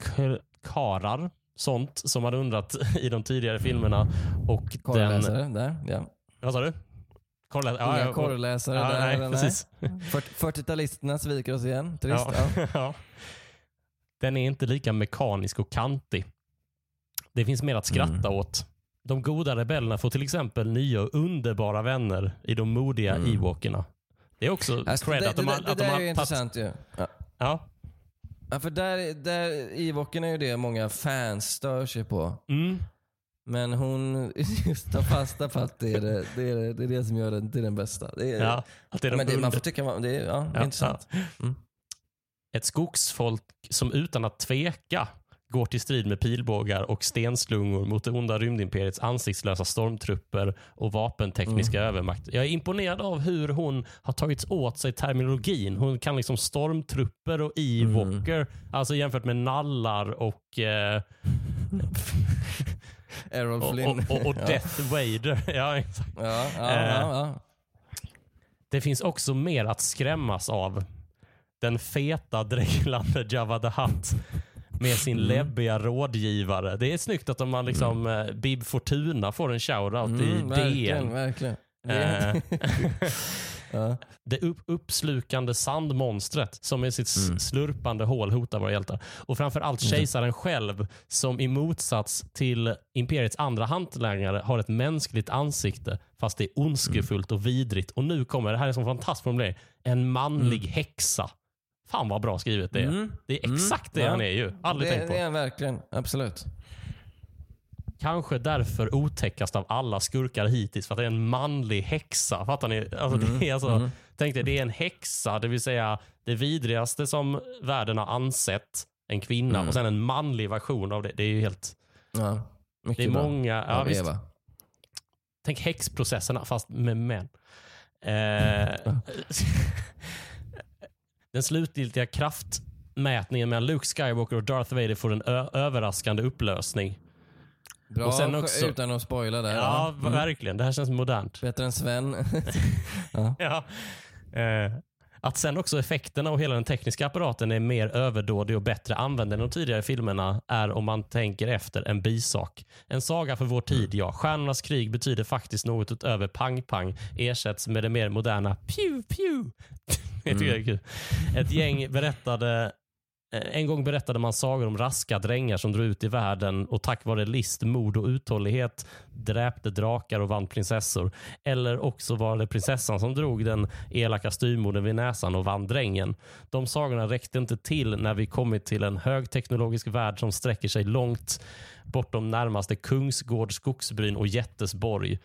förkarar sånt som man undrat i de tidigare filmerna. Och den... Där, ja. Vad sa du? Korrläsare? Inga Ja, ja, korrläsare ja, där. nej, precis. 40-talisterna sviker oss igen. Trist. Ja. Ja. Den är inte lika mekanisk och kantig. Det finns mer att skratta Mm. åt. De goda rebellerna får till exempel nya och underbara vänner i de modiga Mm. Ewokerna. Det är också Alltså, cred det, att de det, det, att det de har är ju intressant ju. Ja. Ja. Ja, för där, där Ewoken är ju det många fans stör sig på. Mm. Men hon just tar fasta på att det är det, det, är det, det, är det som gör den till den bästa. Det är, ja. Att det är de men det, man får tycka vad- det är, ja, Ja, intressant. Mm. Ett skogsfolk som utan att tveka går till strid med pilbågar och stenslungor mot det onda rymdimperiets ansiktslösa stormtrupper och vapentekniska Mm. övermakt. Jag är imponerad av hur hon har tagit åt sig terminologin. Hon kan liksom stormtrupper och evoker, alltså jämfört med nallar och, eh, Errol Flynn. och, och, och. Death Vader. Ja, exakt. Ja, ja, Eh. Det finns också mer att skrämmas av. Den feta, dreglande Jabba the Hutt med sin läbbiga rådgivare. Det är snyggt att om man liksom, eh, Bib Fortuna får en shoutout i Mm, verkligen, DN. verkligen. Ja. det upp, uppslukande sandmonstret som med sitt Mm. slurpande hål hotar våra hjältar. Och framförallt kejsaren själv som i motsats till imperiets andra hantlangare har ett mänskligt ansikte fast det är ondskefullt och vidrigt. Och nu kommer, det här är en sån fantastisk formulering, en manlig häxa. Fan vad bra skrivet det är. Mm. Det är exakt det Ja. han är ju. Aldrig det, tänkt på. det är han verkligen. Absolut. Kanske därför otäckast av alla skurkar hittills för att det är en manlig häxa. Fattar ni? Alltså, det är alltså, mm. Tänk dig, det är en häxa, det vill säga det vidrigaste som världen har ansett en kvinna Mm. och sen en manlig version av det. Det är ju helt... Ja. Det är bra. många... Ja, visst. Eva. Tänk häxprocesserna fast med män. Eh, den slutgiltiga kraftmätningen mellan Luke Skywalker och Darth Vader får en överraskande upplösning. Bra, Och sen också- utan att spoila där. Ja, Mm. verkligen. Det här känns modernt. Bättre än Sven. Ja. Eh, att sen också effekterna och hela den tekniska apparaten är mer överdådig och bättre använd än de tidigare filmerna är om man tänker efter en bisak. En saga för vår tid, ja. Stjärnornas krig betyder faktiskt något utöver pang-pang ersätts med det mer moderna pew-pew. Jag tycker det är kul. Ett gäng berättade Eh, En gång berättade man sagor om raska drängar som drog ut i världen och tack vare list, mod och uthållighet dräpte drakar och vann prinsessor. Eller också var det prinsessan som drog den elaka styvmodern vid näsan och vann drängen. De sagorna räckte inte till när vi kommit till en högteknologisk värld som sträcker sig långt bortom närmaste Kungsgård, Skogsbryn och Jättesborg.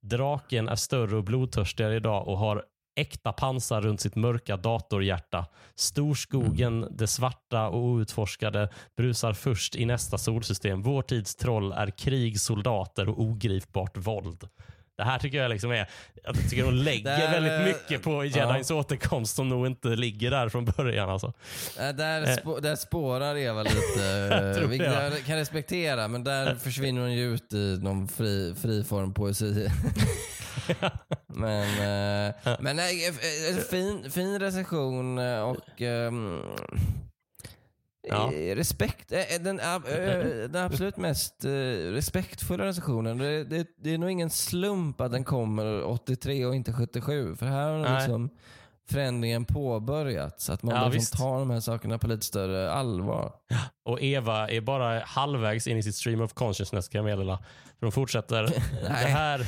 Draken är större och blodtörstigare idag och har äkta pansar runt sitt mörka datorhjärta. Storskogen, det svarta och outforskade brusar först i nästa solsystem. Vår tids troll är krig, soldater och ogripbart våld. Det här tycker jag liksom är, jag tycker de lägger Där, väldigt eh, mycket på Jedins återkomst som nog inte ligger där från början. Alltså. Äh, där, spå, där spårar Eva lite, vilket jag. jag kan respektera. Men där försvinner hon ju ut i någon fri, friform poesi. men eh, men nej, eh, eh, fin, fin recension eh, och ehm, Ja. Respekt, den, den absolut mest respektfulla recensionen. Det, det, det är nog ingen slump att den kommer 83 och inte 77. För här har liksom förändringen påbörjats. Att man Ja, liksom tar de här sakerna på lite större allvar. Och Eva är bara halvvägs in i sitt stream of consciousness kan jag meddela. För de fortsätter. det, här,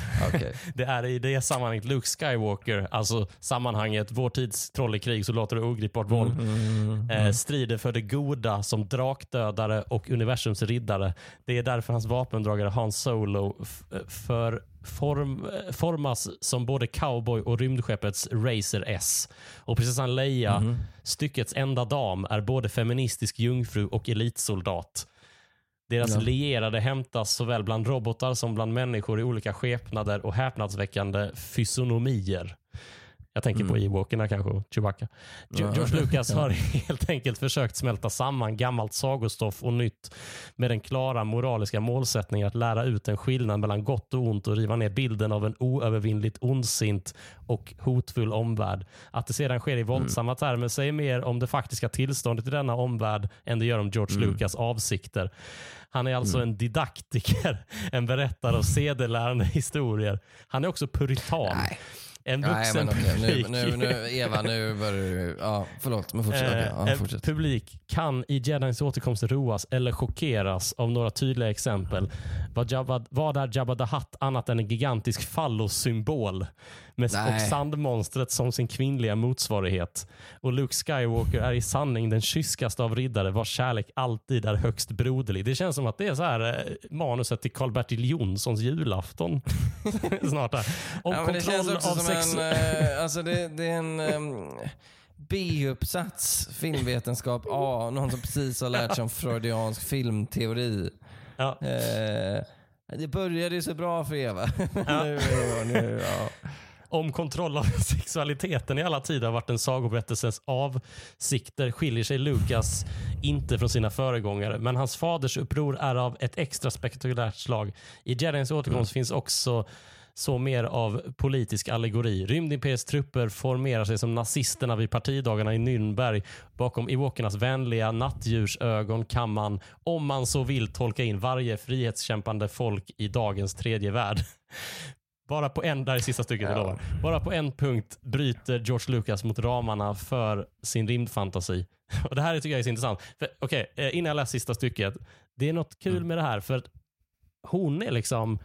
det är i det sammanhanget Luke Skywalker, alltså sammanhanget vår tids troll i krig, soldater och ogripbart våld. Mm, Eh, strider för det goda som drakdödare och universums riddare. Det är därför hans vapendragare Han Solo för form, formas som både cowboy och rymdskeppets Racer S. Och prinsessan Leia, Mhm. styckets enda dam, är både feministisk jungfru och elitsoldat. Deras Ja. lierade hämtas såväl bland robotar som bland människor i olika skepnader och häpnadsväckande fysionomier. Jag tänker på Ewokerna kanske och Chewbacca. Ja. George Lucas har helt enkelt försökt smälta samman gammalt sagostoff och nytt med den klara moraliska målsättningen att lära ut en skillnad mellan gott och ont och riva ner bilden av en oövervinnligt ondsint och hotfull omvärld. Att det sedan sker i våldsamma termer säger mer om det faktiska tillståndet i denna omvärld än det gör om George Lucas avsikter. Han är alltså en didaktiker, en berättare av sedelärande historier. Han är också puritan. Nej. En Nej, vuxen men okej. Nu, publik. nu, nu, Eva, nu börjar du... Ja, förlåt, men fortsätt. Eh, ja, en fortsätt. publik kan i Jedins återkomst roas eller chockeras av några tydliga exempel. Vad, Jabba, vad är Jabba the Hutt annat än en gigantisk fallossymbol med Nej. och sandmonstret som sin kvinnliga motsvarighet. Och Luke Skywalker är i sanning den kyskaste av riddare vars kärlek alltid är högst broderlig. Det känns som att det är så här eh, manuset till Karl-Bertil Jonssons julafton. Snart här. Om Ja, men det känns kontroll också av som sex... en... Eh, alltså det, det är en um, B-uppsats, filmvetenskap A. Någon som precis har lärt sig om freudiansk filmteori. Ja. Eh, det började ju så bra för Eva. nu, nu, ja. Om kontroll av sexualiteten i alla tider har varit en sagoberättelsens avsikter skiljer sig Lukas inte från sina föregångare. Men hans faders uppror är av ett extra spektakulärt slag. I Jedins återkomst finns också så mer av politisk allegori. Rymdimperiets trupper formerar sig som nazisterna vid partidagarna i Nürnberg. Bakom Ewokernas vänliga nattdjursögon kan man, om man så vill, tolka in varje frihetskämpande folk i dagens tredje värld. Bara på en, där är sista stycket, Ja. Bara på en punkt bryter George Lucas mot ramarna för sin rymdfantasi. Och Det här tycker jag är så intressant. För, Okej, eh, innan jag läser sista stycket. Det är något kul med det här för hon är liksom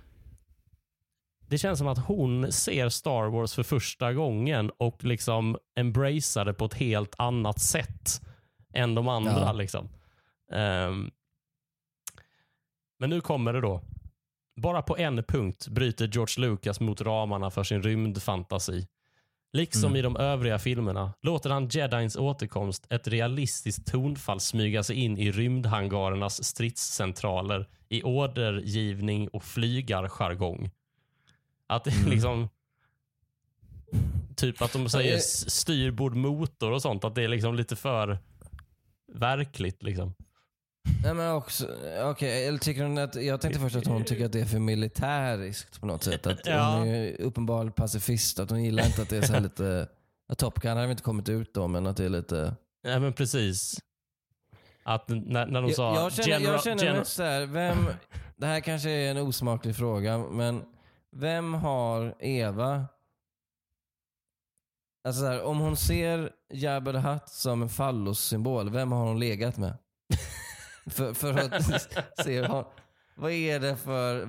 det känns som att hon ser Star Wars för första gången och liksom embracear det på ett helt annat sätt än de andra. Ja. Liksom. Ehm, men nu kommer det då. Bara på en punkt bryter George Lucas mot ramarna för sin rymdfantasi. Liksom Mm. i de övriga filmerna låter han Jedins återkomst ett realistiskt tonfall smyga sig in i rymdhangarernas stridscentraler i ordergivning och flygarjargong. Att det Mm. liksom typ att de säger styrbord motor och sånt. Att det är liksom lite för verkligt. liksom. Nej, men också, okej, eller tycker hon att, jag tänkte först att hon tycker att det är för militäriskt på något sätt. Att Ja. Hon är ju uppenbarligen pacifist, att hon gillar inte att det är så här lite, att Top Gun hade inte kommit ut då, men att det är lite... Ja, men precis. Att när, när de sa Jag, jag känner, general, jag känner mest så här, vem, det här kanske är en osmaklig fråga, men vem har Eva, alltså så här, om hon ser Jabba the Hutt som en fallossymbol, vem har hon legat med? För, för att se, vad, vad är det för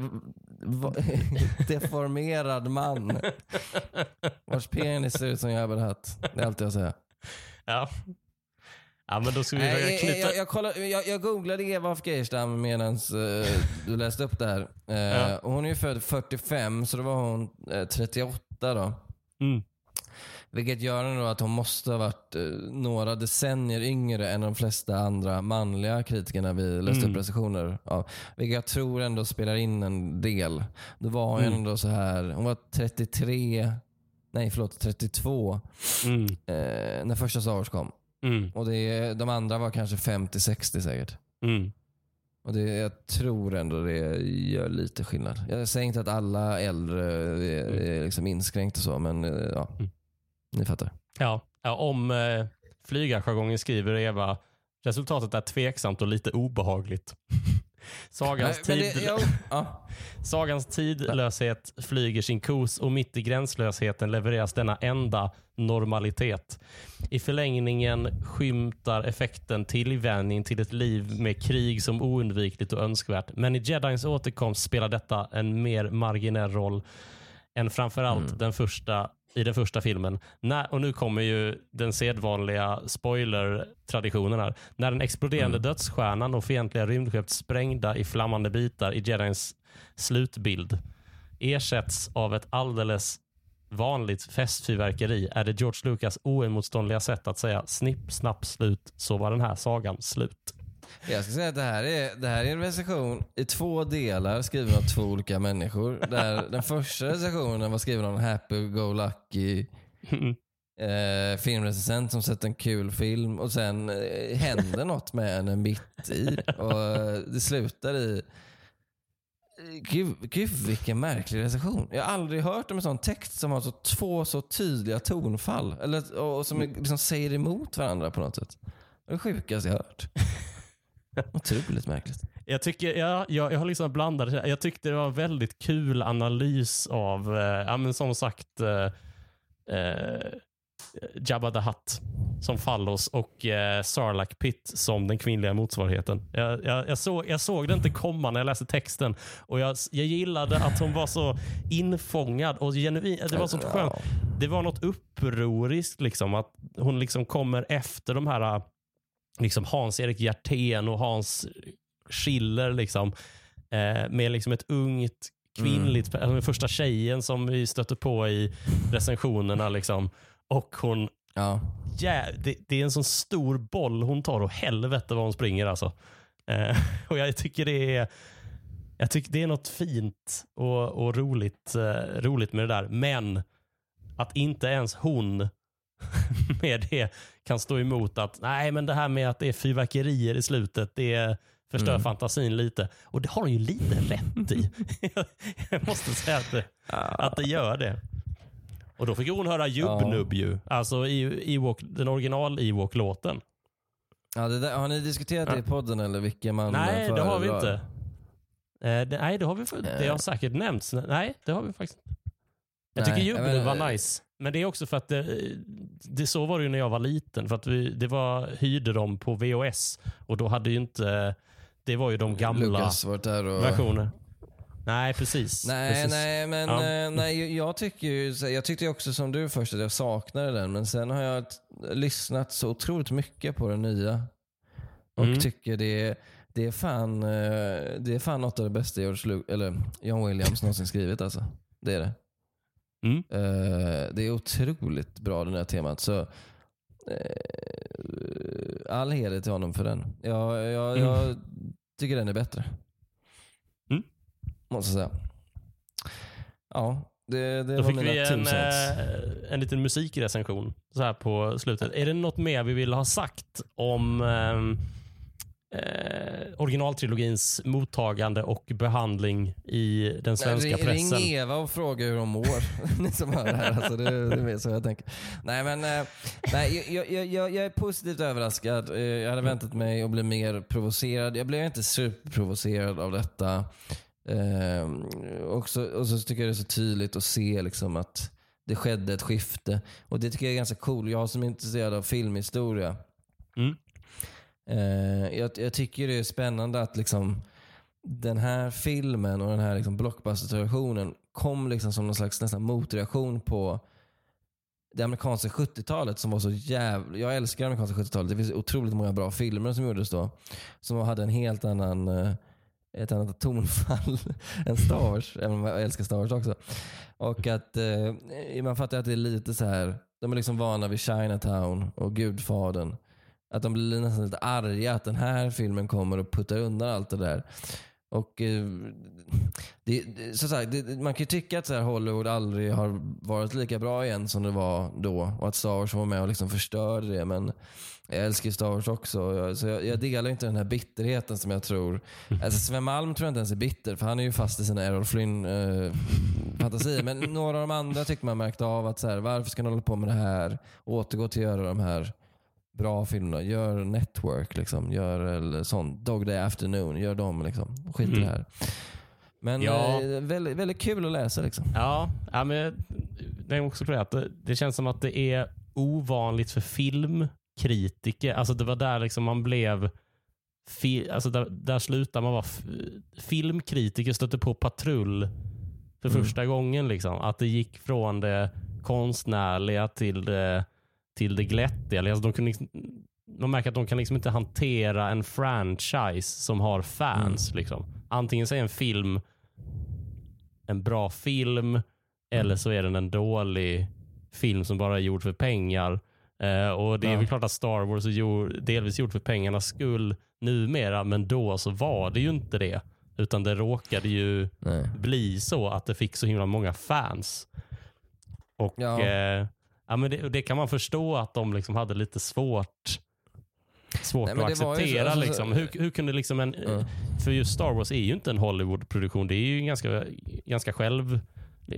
vad, deformerad man vars penis ser ut som Jabba Hutt? Det är allt jag säger. Ja. ja, men då ska vi Nej, knyta... jag, jag, kollade, jag, jag googlade Eva af Geijerstam medan du läste upp det här. Eh, Ja. Hon är ju född 45, så då var hon eh, 38 då. Mm. Vilket gör ändå att hon måste ha varit eh, några decennier yngre än de flesta andra manliga kritikerna vi läste Mm. upp recensioner av. Vilket jag tror ändå spelar in en del. Då var hon Mm. ändå så här, hon var 33, nej förlåt 32 Mm. eh, när första Star Wars kom. Mm. Och det, de andra var kanske 50-60 säkert. Mm. Och det, jag tror ändå det gör lite skillnad. Jag säger inte att alla äldre är, är liksom inskränkt och så, men eh, ja. Ni fattar. Ja. ja, om eh, flygarjargongen skriver Eva Resultatet är tveksamt och lite obehagligt. Sagans, Nej, tid, det, ja. sagans tidlöshet flyger sin kos och mitt i gränslösheten levereras denna enda normalitet. I förlängningen skymtar effekten tillvänjning till ett liv med krig som oundvikligt och önskvärt. Men i Jedins återkomst spelar detta en mer marginell roll än framförallt Mm. den första, i den första filmen. När, och nu kommer ju den sedvanliga spoiler-traditionen här. När den exploderande Mm. dödsstjärnan och fientliga rymdskepp sprängda i flammande bitar i Jedins slutbild ersätts av ett alldeles vanligt festfyrverkeri är det George Lucas oemotståndliga sätt att säga snipp, snapp, slut, så var den här sagan slut. Jag ska säga att det här är, det här är en recension i två delar skriven av två olika människor. Där den första recensionen var skriven av en happy-go-lucky eh, filmrecensent som sett en kul film och sen eh, händer något med henne mitt i. Och eh, det slutar i... Gud, gud vilken märklig recension. Jag har aldrig hört om en sån text som har så två så tydliga tonfall. Eller, och, och som liksom säger emot varandra på något sätt. Det är det sjukaste jag hört. Otroligt märkligt. Jag, tycker, ja, jag, jag har liksom blandat. Jag tyckte det var en väldigt kul analys av, eh, ja, men som sagt, eh, eh, Jabba the Hutt som Fallos och eh, Sarlacc Pit som den kvinnliga motsvarigheten. Jag, jag, jag, såg, jag såg det inte komma när jag läste texten och jag, jag gillade att hon var så infångad och genuin. Det var sånt skönt. Det var något upproriskt liksom att hon liksom kommer efter de här liksom Hans-Erik Hjertén och Hans Schiller liksom, eh, med liksom ett ungt kvinnligt, alltså den första tjejen som vi stötte på i recensionerna. Liksom. Och hon, Ja. ja, det, det är en sån stor boll hon tar och helvete vad hon springer alltså. Eh, och jag tycker det är jag tycker det är något fint och, och roligt, eh, roligt med det där. Men att inte ens hon med det kan stå emot att nej men det här med att det är fyrverkerier i slutet, det förstör Mm. fantasin lite. Och det har hon ju lite rätt i. jag måste säga att det, att det gör det. Och då fick hon höra Jubbnubb ju. Alltså i Ewok, den original Ewok-låten. Ja, det där, har ni diskuterat det i podden eller vilken man Nej, det har vi inte. Eh, det, nej, det har vi Det har säkert nämnts. Nej, det har vi faktiskt inte. Jag tycker Jubbnubb var nice. Men det är också för att det, det så var det ju när jag var liten. För att vi, det var, hyrde dem på VHS och då hade ju inte, det var ju de gamla och... versioner. Nej, precis. Nej, precis. nej, men Ja. eh, nej, jag- tycker ju, jag tyckte också som du först att jag saknade den, men sen har jag lyssnat så otroligt mycket på den nya. Och Mm. tycker det det, är fan, eh, det är fan något av det bästa George eller John Williams någonsin skrivit. Alltså. Det är det. Mm. Eh, det är otroligt bra det här temat. Så, eh, all heder till honom för den. Jag, jag, Mm. jag tycker den är bättre. Mm. Måste säga. Ja, det, det Då var fick mina vi en, eh, en liten musikrecension så här på slutet. Är det något mer vi vill ha sagt om ehm, eh, originaltrilogins mottagande och behandling i den svenska Nej, ring- pressen? Ring Eva och fråga hur de mår. Ni som hör det här. Alltså, det, det är så jag tänker. Nej, men, eh, nej, jag, jag, jag, jag är positivt överraskad. Eh, Jag hade väntat mig att bli mer provocerad. Jag blev inte superprovocerad av detta. Eh, och, så, och så tycker jag det är så tydligt att se liksom, att det skedde ett skifte. Och Det tycker jag är ganska cool. Jag som är intresserad av filmhistoria. Mm. Eh, jag, jag tycker det är spännande att liksom den här filmen och den här liksom blockbuster-traditionen kom liksom som någon slags nästan motreaktion på det amerikanska 70-talet som var så jävla... Jag älskar det amerikanska 70-talet. Det finns otroligt många bra filmer som gjordes då. Som hade en helt annan... Eh, ett annat tonfall än Star Wars. Även om jag älskar Star Wars också. Och att eh, man fattar att det är lite så här. De är liksom vana vid Chinatown och Gudfadern. Att de blir nästan lite arga att den här filmen kommer och puttar undan allt det där. Och eh, det, det, så sagt, det, man kan ju tycka att så här Hollywood aldrig har varit lika bra igen som det var då. Och att Star Wars var med och liksom förstörde det. Men jag älskar ju Star Wars också. Jag, så jag, jag delar inte den här bitterheten som jag tror. Alltså Sven Malm tror jag inte ens är bitter, för han är ju fast i sina Errol Flynn-fantasier. Eh, men några av de andra tyckte man märkte av att så här, varför ska han hålla på med det här? Återgå till att göra de här bra filmer. Gör Network, liksom. gör eller sånt. Dog Day Afternoon, gör dem. Liksom. Skit i Mm. det här. Men Ja. eh, väldigt, väldigt kul att läsa. Liksom. Ja, ja men det är också på det att det, det känns som att det är ovanligt för filmkritiker. Alltså det var där liksom man blev fi, alltså där, där slutar man vara filmkritiker stötte på patrull för Mm. första gången. Liksom. Att det gick från det konstnärliga till det, till det glättiga. Alltså de kunde liksom, man märker att de kan liksom inte hantera en franchise som har fans. Liksom. Antingen så är en film en bra film eller så är den en dålig film som bara är gjord för pengar. Eh, och Det är Ja. väl klart att Star Wars är gjord, delvis gjord för pengarnas skull numera, men då så var det ju inte det. Utan det råkade ju Nej. bli så att det fick så himla många fans. Och Ja. eh, ja, men det, det kan man förstå att de liksom hade lite svårt svårt Nej, att var ju så- acceptera. alltså, liksom. hur, hur kunde liksom en... Ja. För just Star Wars är ju inte en Hollywood-produktion. Det är ju en ganska, ganska själv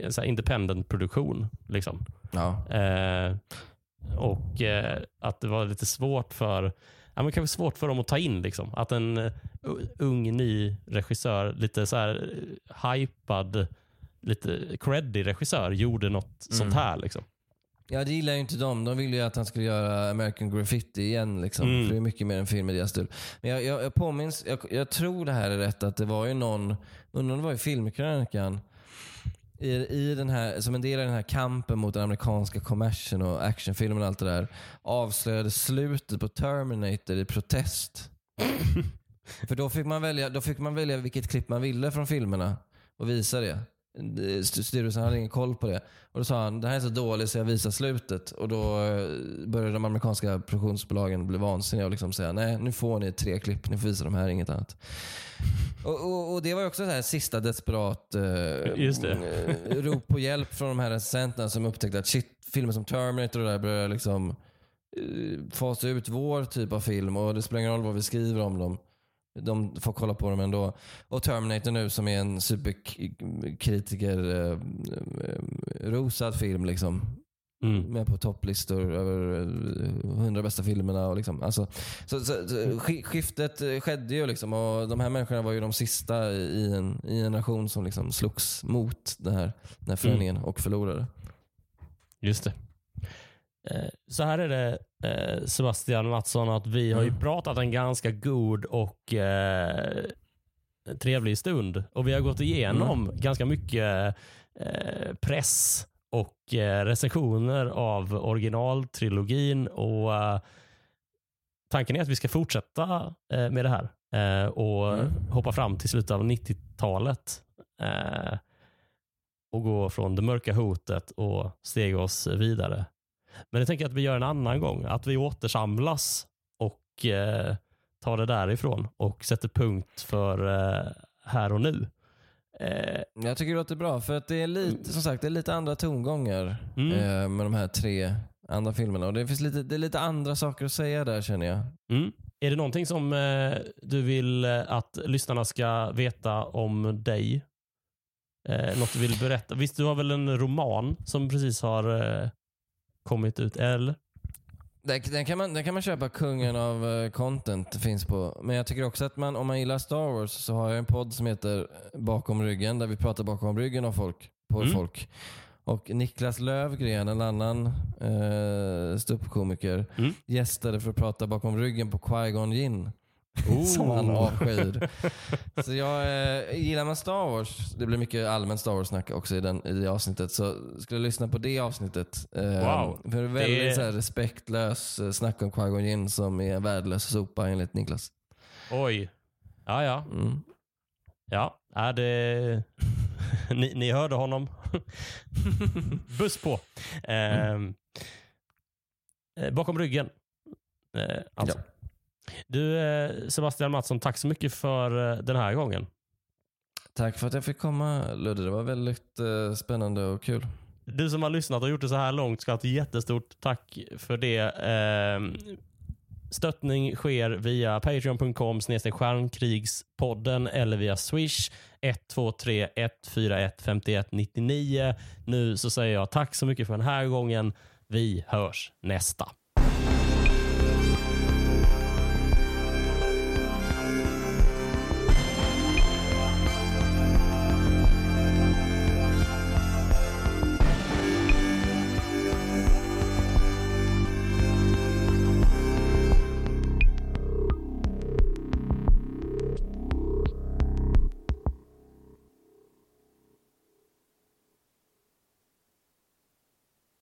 så här independent produktion. Liksom. Ja. Eh, och eh, att det var lite svårt för ja, men kanske svårt för dem att ta in. Liksom. Att en eh, ung ny regissör, lite så här eh, hypad, lite creddig regissör gjorde något Mm. sånt här. Liksom. Ja, det gillar ju inte de. De ville ju att han skulle göra American Graffiti igen. Liksom. Mm. För det är mycket mer en film i deras stil. Men jag, jag, jag påminns, jag, jag tror det här är rätt, att det var ju någon, undrar om det var i filmkrönikan, i, i den här, som en del av den här kampen mot den amerikanska kommersen och actionfilmen och allt det där, avslöjade slutet på Terminator i protest. För då fick, man välja, då fick man välja vilket klipp man ville från filmerna och visa det. St- Styrelsen hade ingen koll på det. Och Då sa han, det här är så dåligt så jag visar slutet. Och Då eh, började de amerikanska produktionsbolagen bli vansinniga och liksom säga, nej nu får ni tre klipp, ni får visa de här, inget annat. Och, och, och Det var också så här sista desperat eh, eh, rop på hjälp från de här recensenterna som upptäckte att shit, filmer som Terminator och där börjar liksom eh, fasa ut vår typ av film och det spelar ingen roll vad vi skriver om dem. De får kolla på dem ändå. Och Terminator nu som är en superkritiker eh, eh, rosad film liksom. Mm. Med på topplistor över eh, 100 bästa filmerna. Och liksom. alltså, så, så, så, sk- skiftet eh, skedde ju liksom och de här människorna var ju de sista i en, i en nation som liksom slogs mot den här, den här förändringen och förlorade. Just det. Eh, Så här är det eh, Sebastian Mattsson, att vi har ju Mm. pratat en ganska god och eh, trevlig stund. Och vi har gått igenom Mm. ganska mycket eh, press och eh, recensioner av originaltrilogin. Och Tanken är att vi ska fortsätta med det här och Mm. hoppa fram till slutet av 90-talet. Eh, och gå från det mörka hotet och stega oss vidare. Men jag tänker att vi gör en annan gång. Att vi återsamlas och eh, tar det därifrån och sätter punkt för eh, här och nu. Eh, Jag tycker det låter bra för att det är lite, som sagt, det är lite andra tongångar Mm. eh, med de här tre andra filmerna. Och det, finns lite, det är lite andra saker att säga där känner jag. mm. Är det någonting som eh, du vill eh, att lyssnarna ska veta om dig? Eh, något du vill berätta? Visst, du har väl en roman som precis har eh, kommit ut, eller? Den, den, kan man, den kan man köpa, Kungen av eh, content finns på. Men jag tycker också att man, om man gillar Star Wars så har jag en podd som heter Bakom ryggen där vi pratar bakom ryggen av folk, på Mm. folk. Och Niklas Lövgren, en annan eh, ståuppkomiker, Mm. gästade för att prata bakom ryggen på Qui-Gon Jinn. Oh. Som han avskyr. så jag, eh, gillar man Star Wars, det blir mycket allmänt Star Wars-snack också i, den, i det avsnittet, så skulle jag lyssna på det avsnittet. Eh, Wow. För det är väldigt Det- så här, respektlös eh, snack om Qui-Gon Jinn som är en värdelös sopa enligt Niklas. Oj. Ja, ja. Mm. Ja, är det... ni, ni hörde honom. Buss på. Ehm, eh, bakom ryggen. Eh, alltså. Du eh, Sebastian Mattsson, tack så mycket för eh, den här gången. Tack för att jag fick komma Ludde, det var väldigt eh, spännande och kul. Du som har lyssnat och gjort det så här långt ska ha ett jättestort tack för det. Ehm, Stöttning sker via patreon.com stjärnkrigspodden eller via swish 123 141 51 99. Nu så säger jag tack så mycket för den här gången. Vi hörs nästa.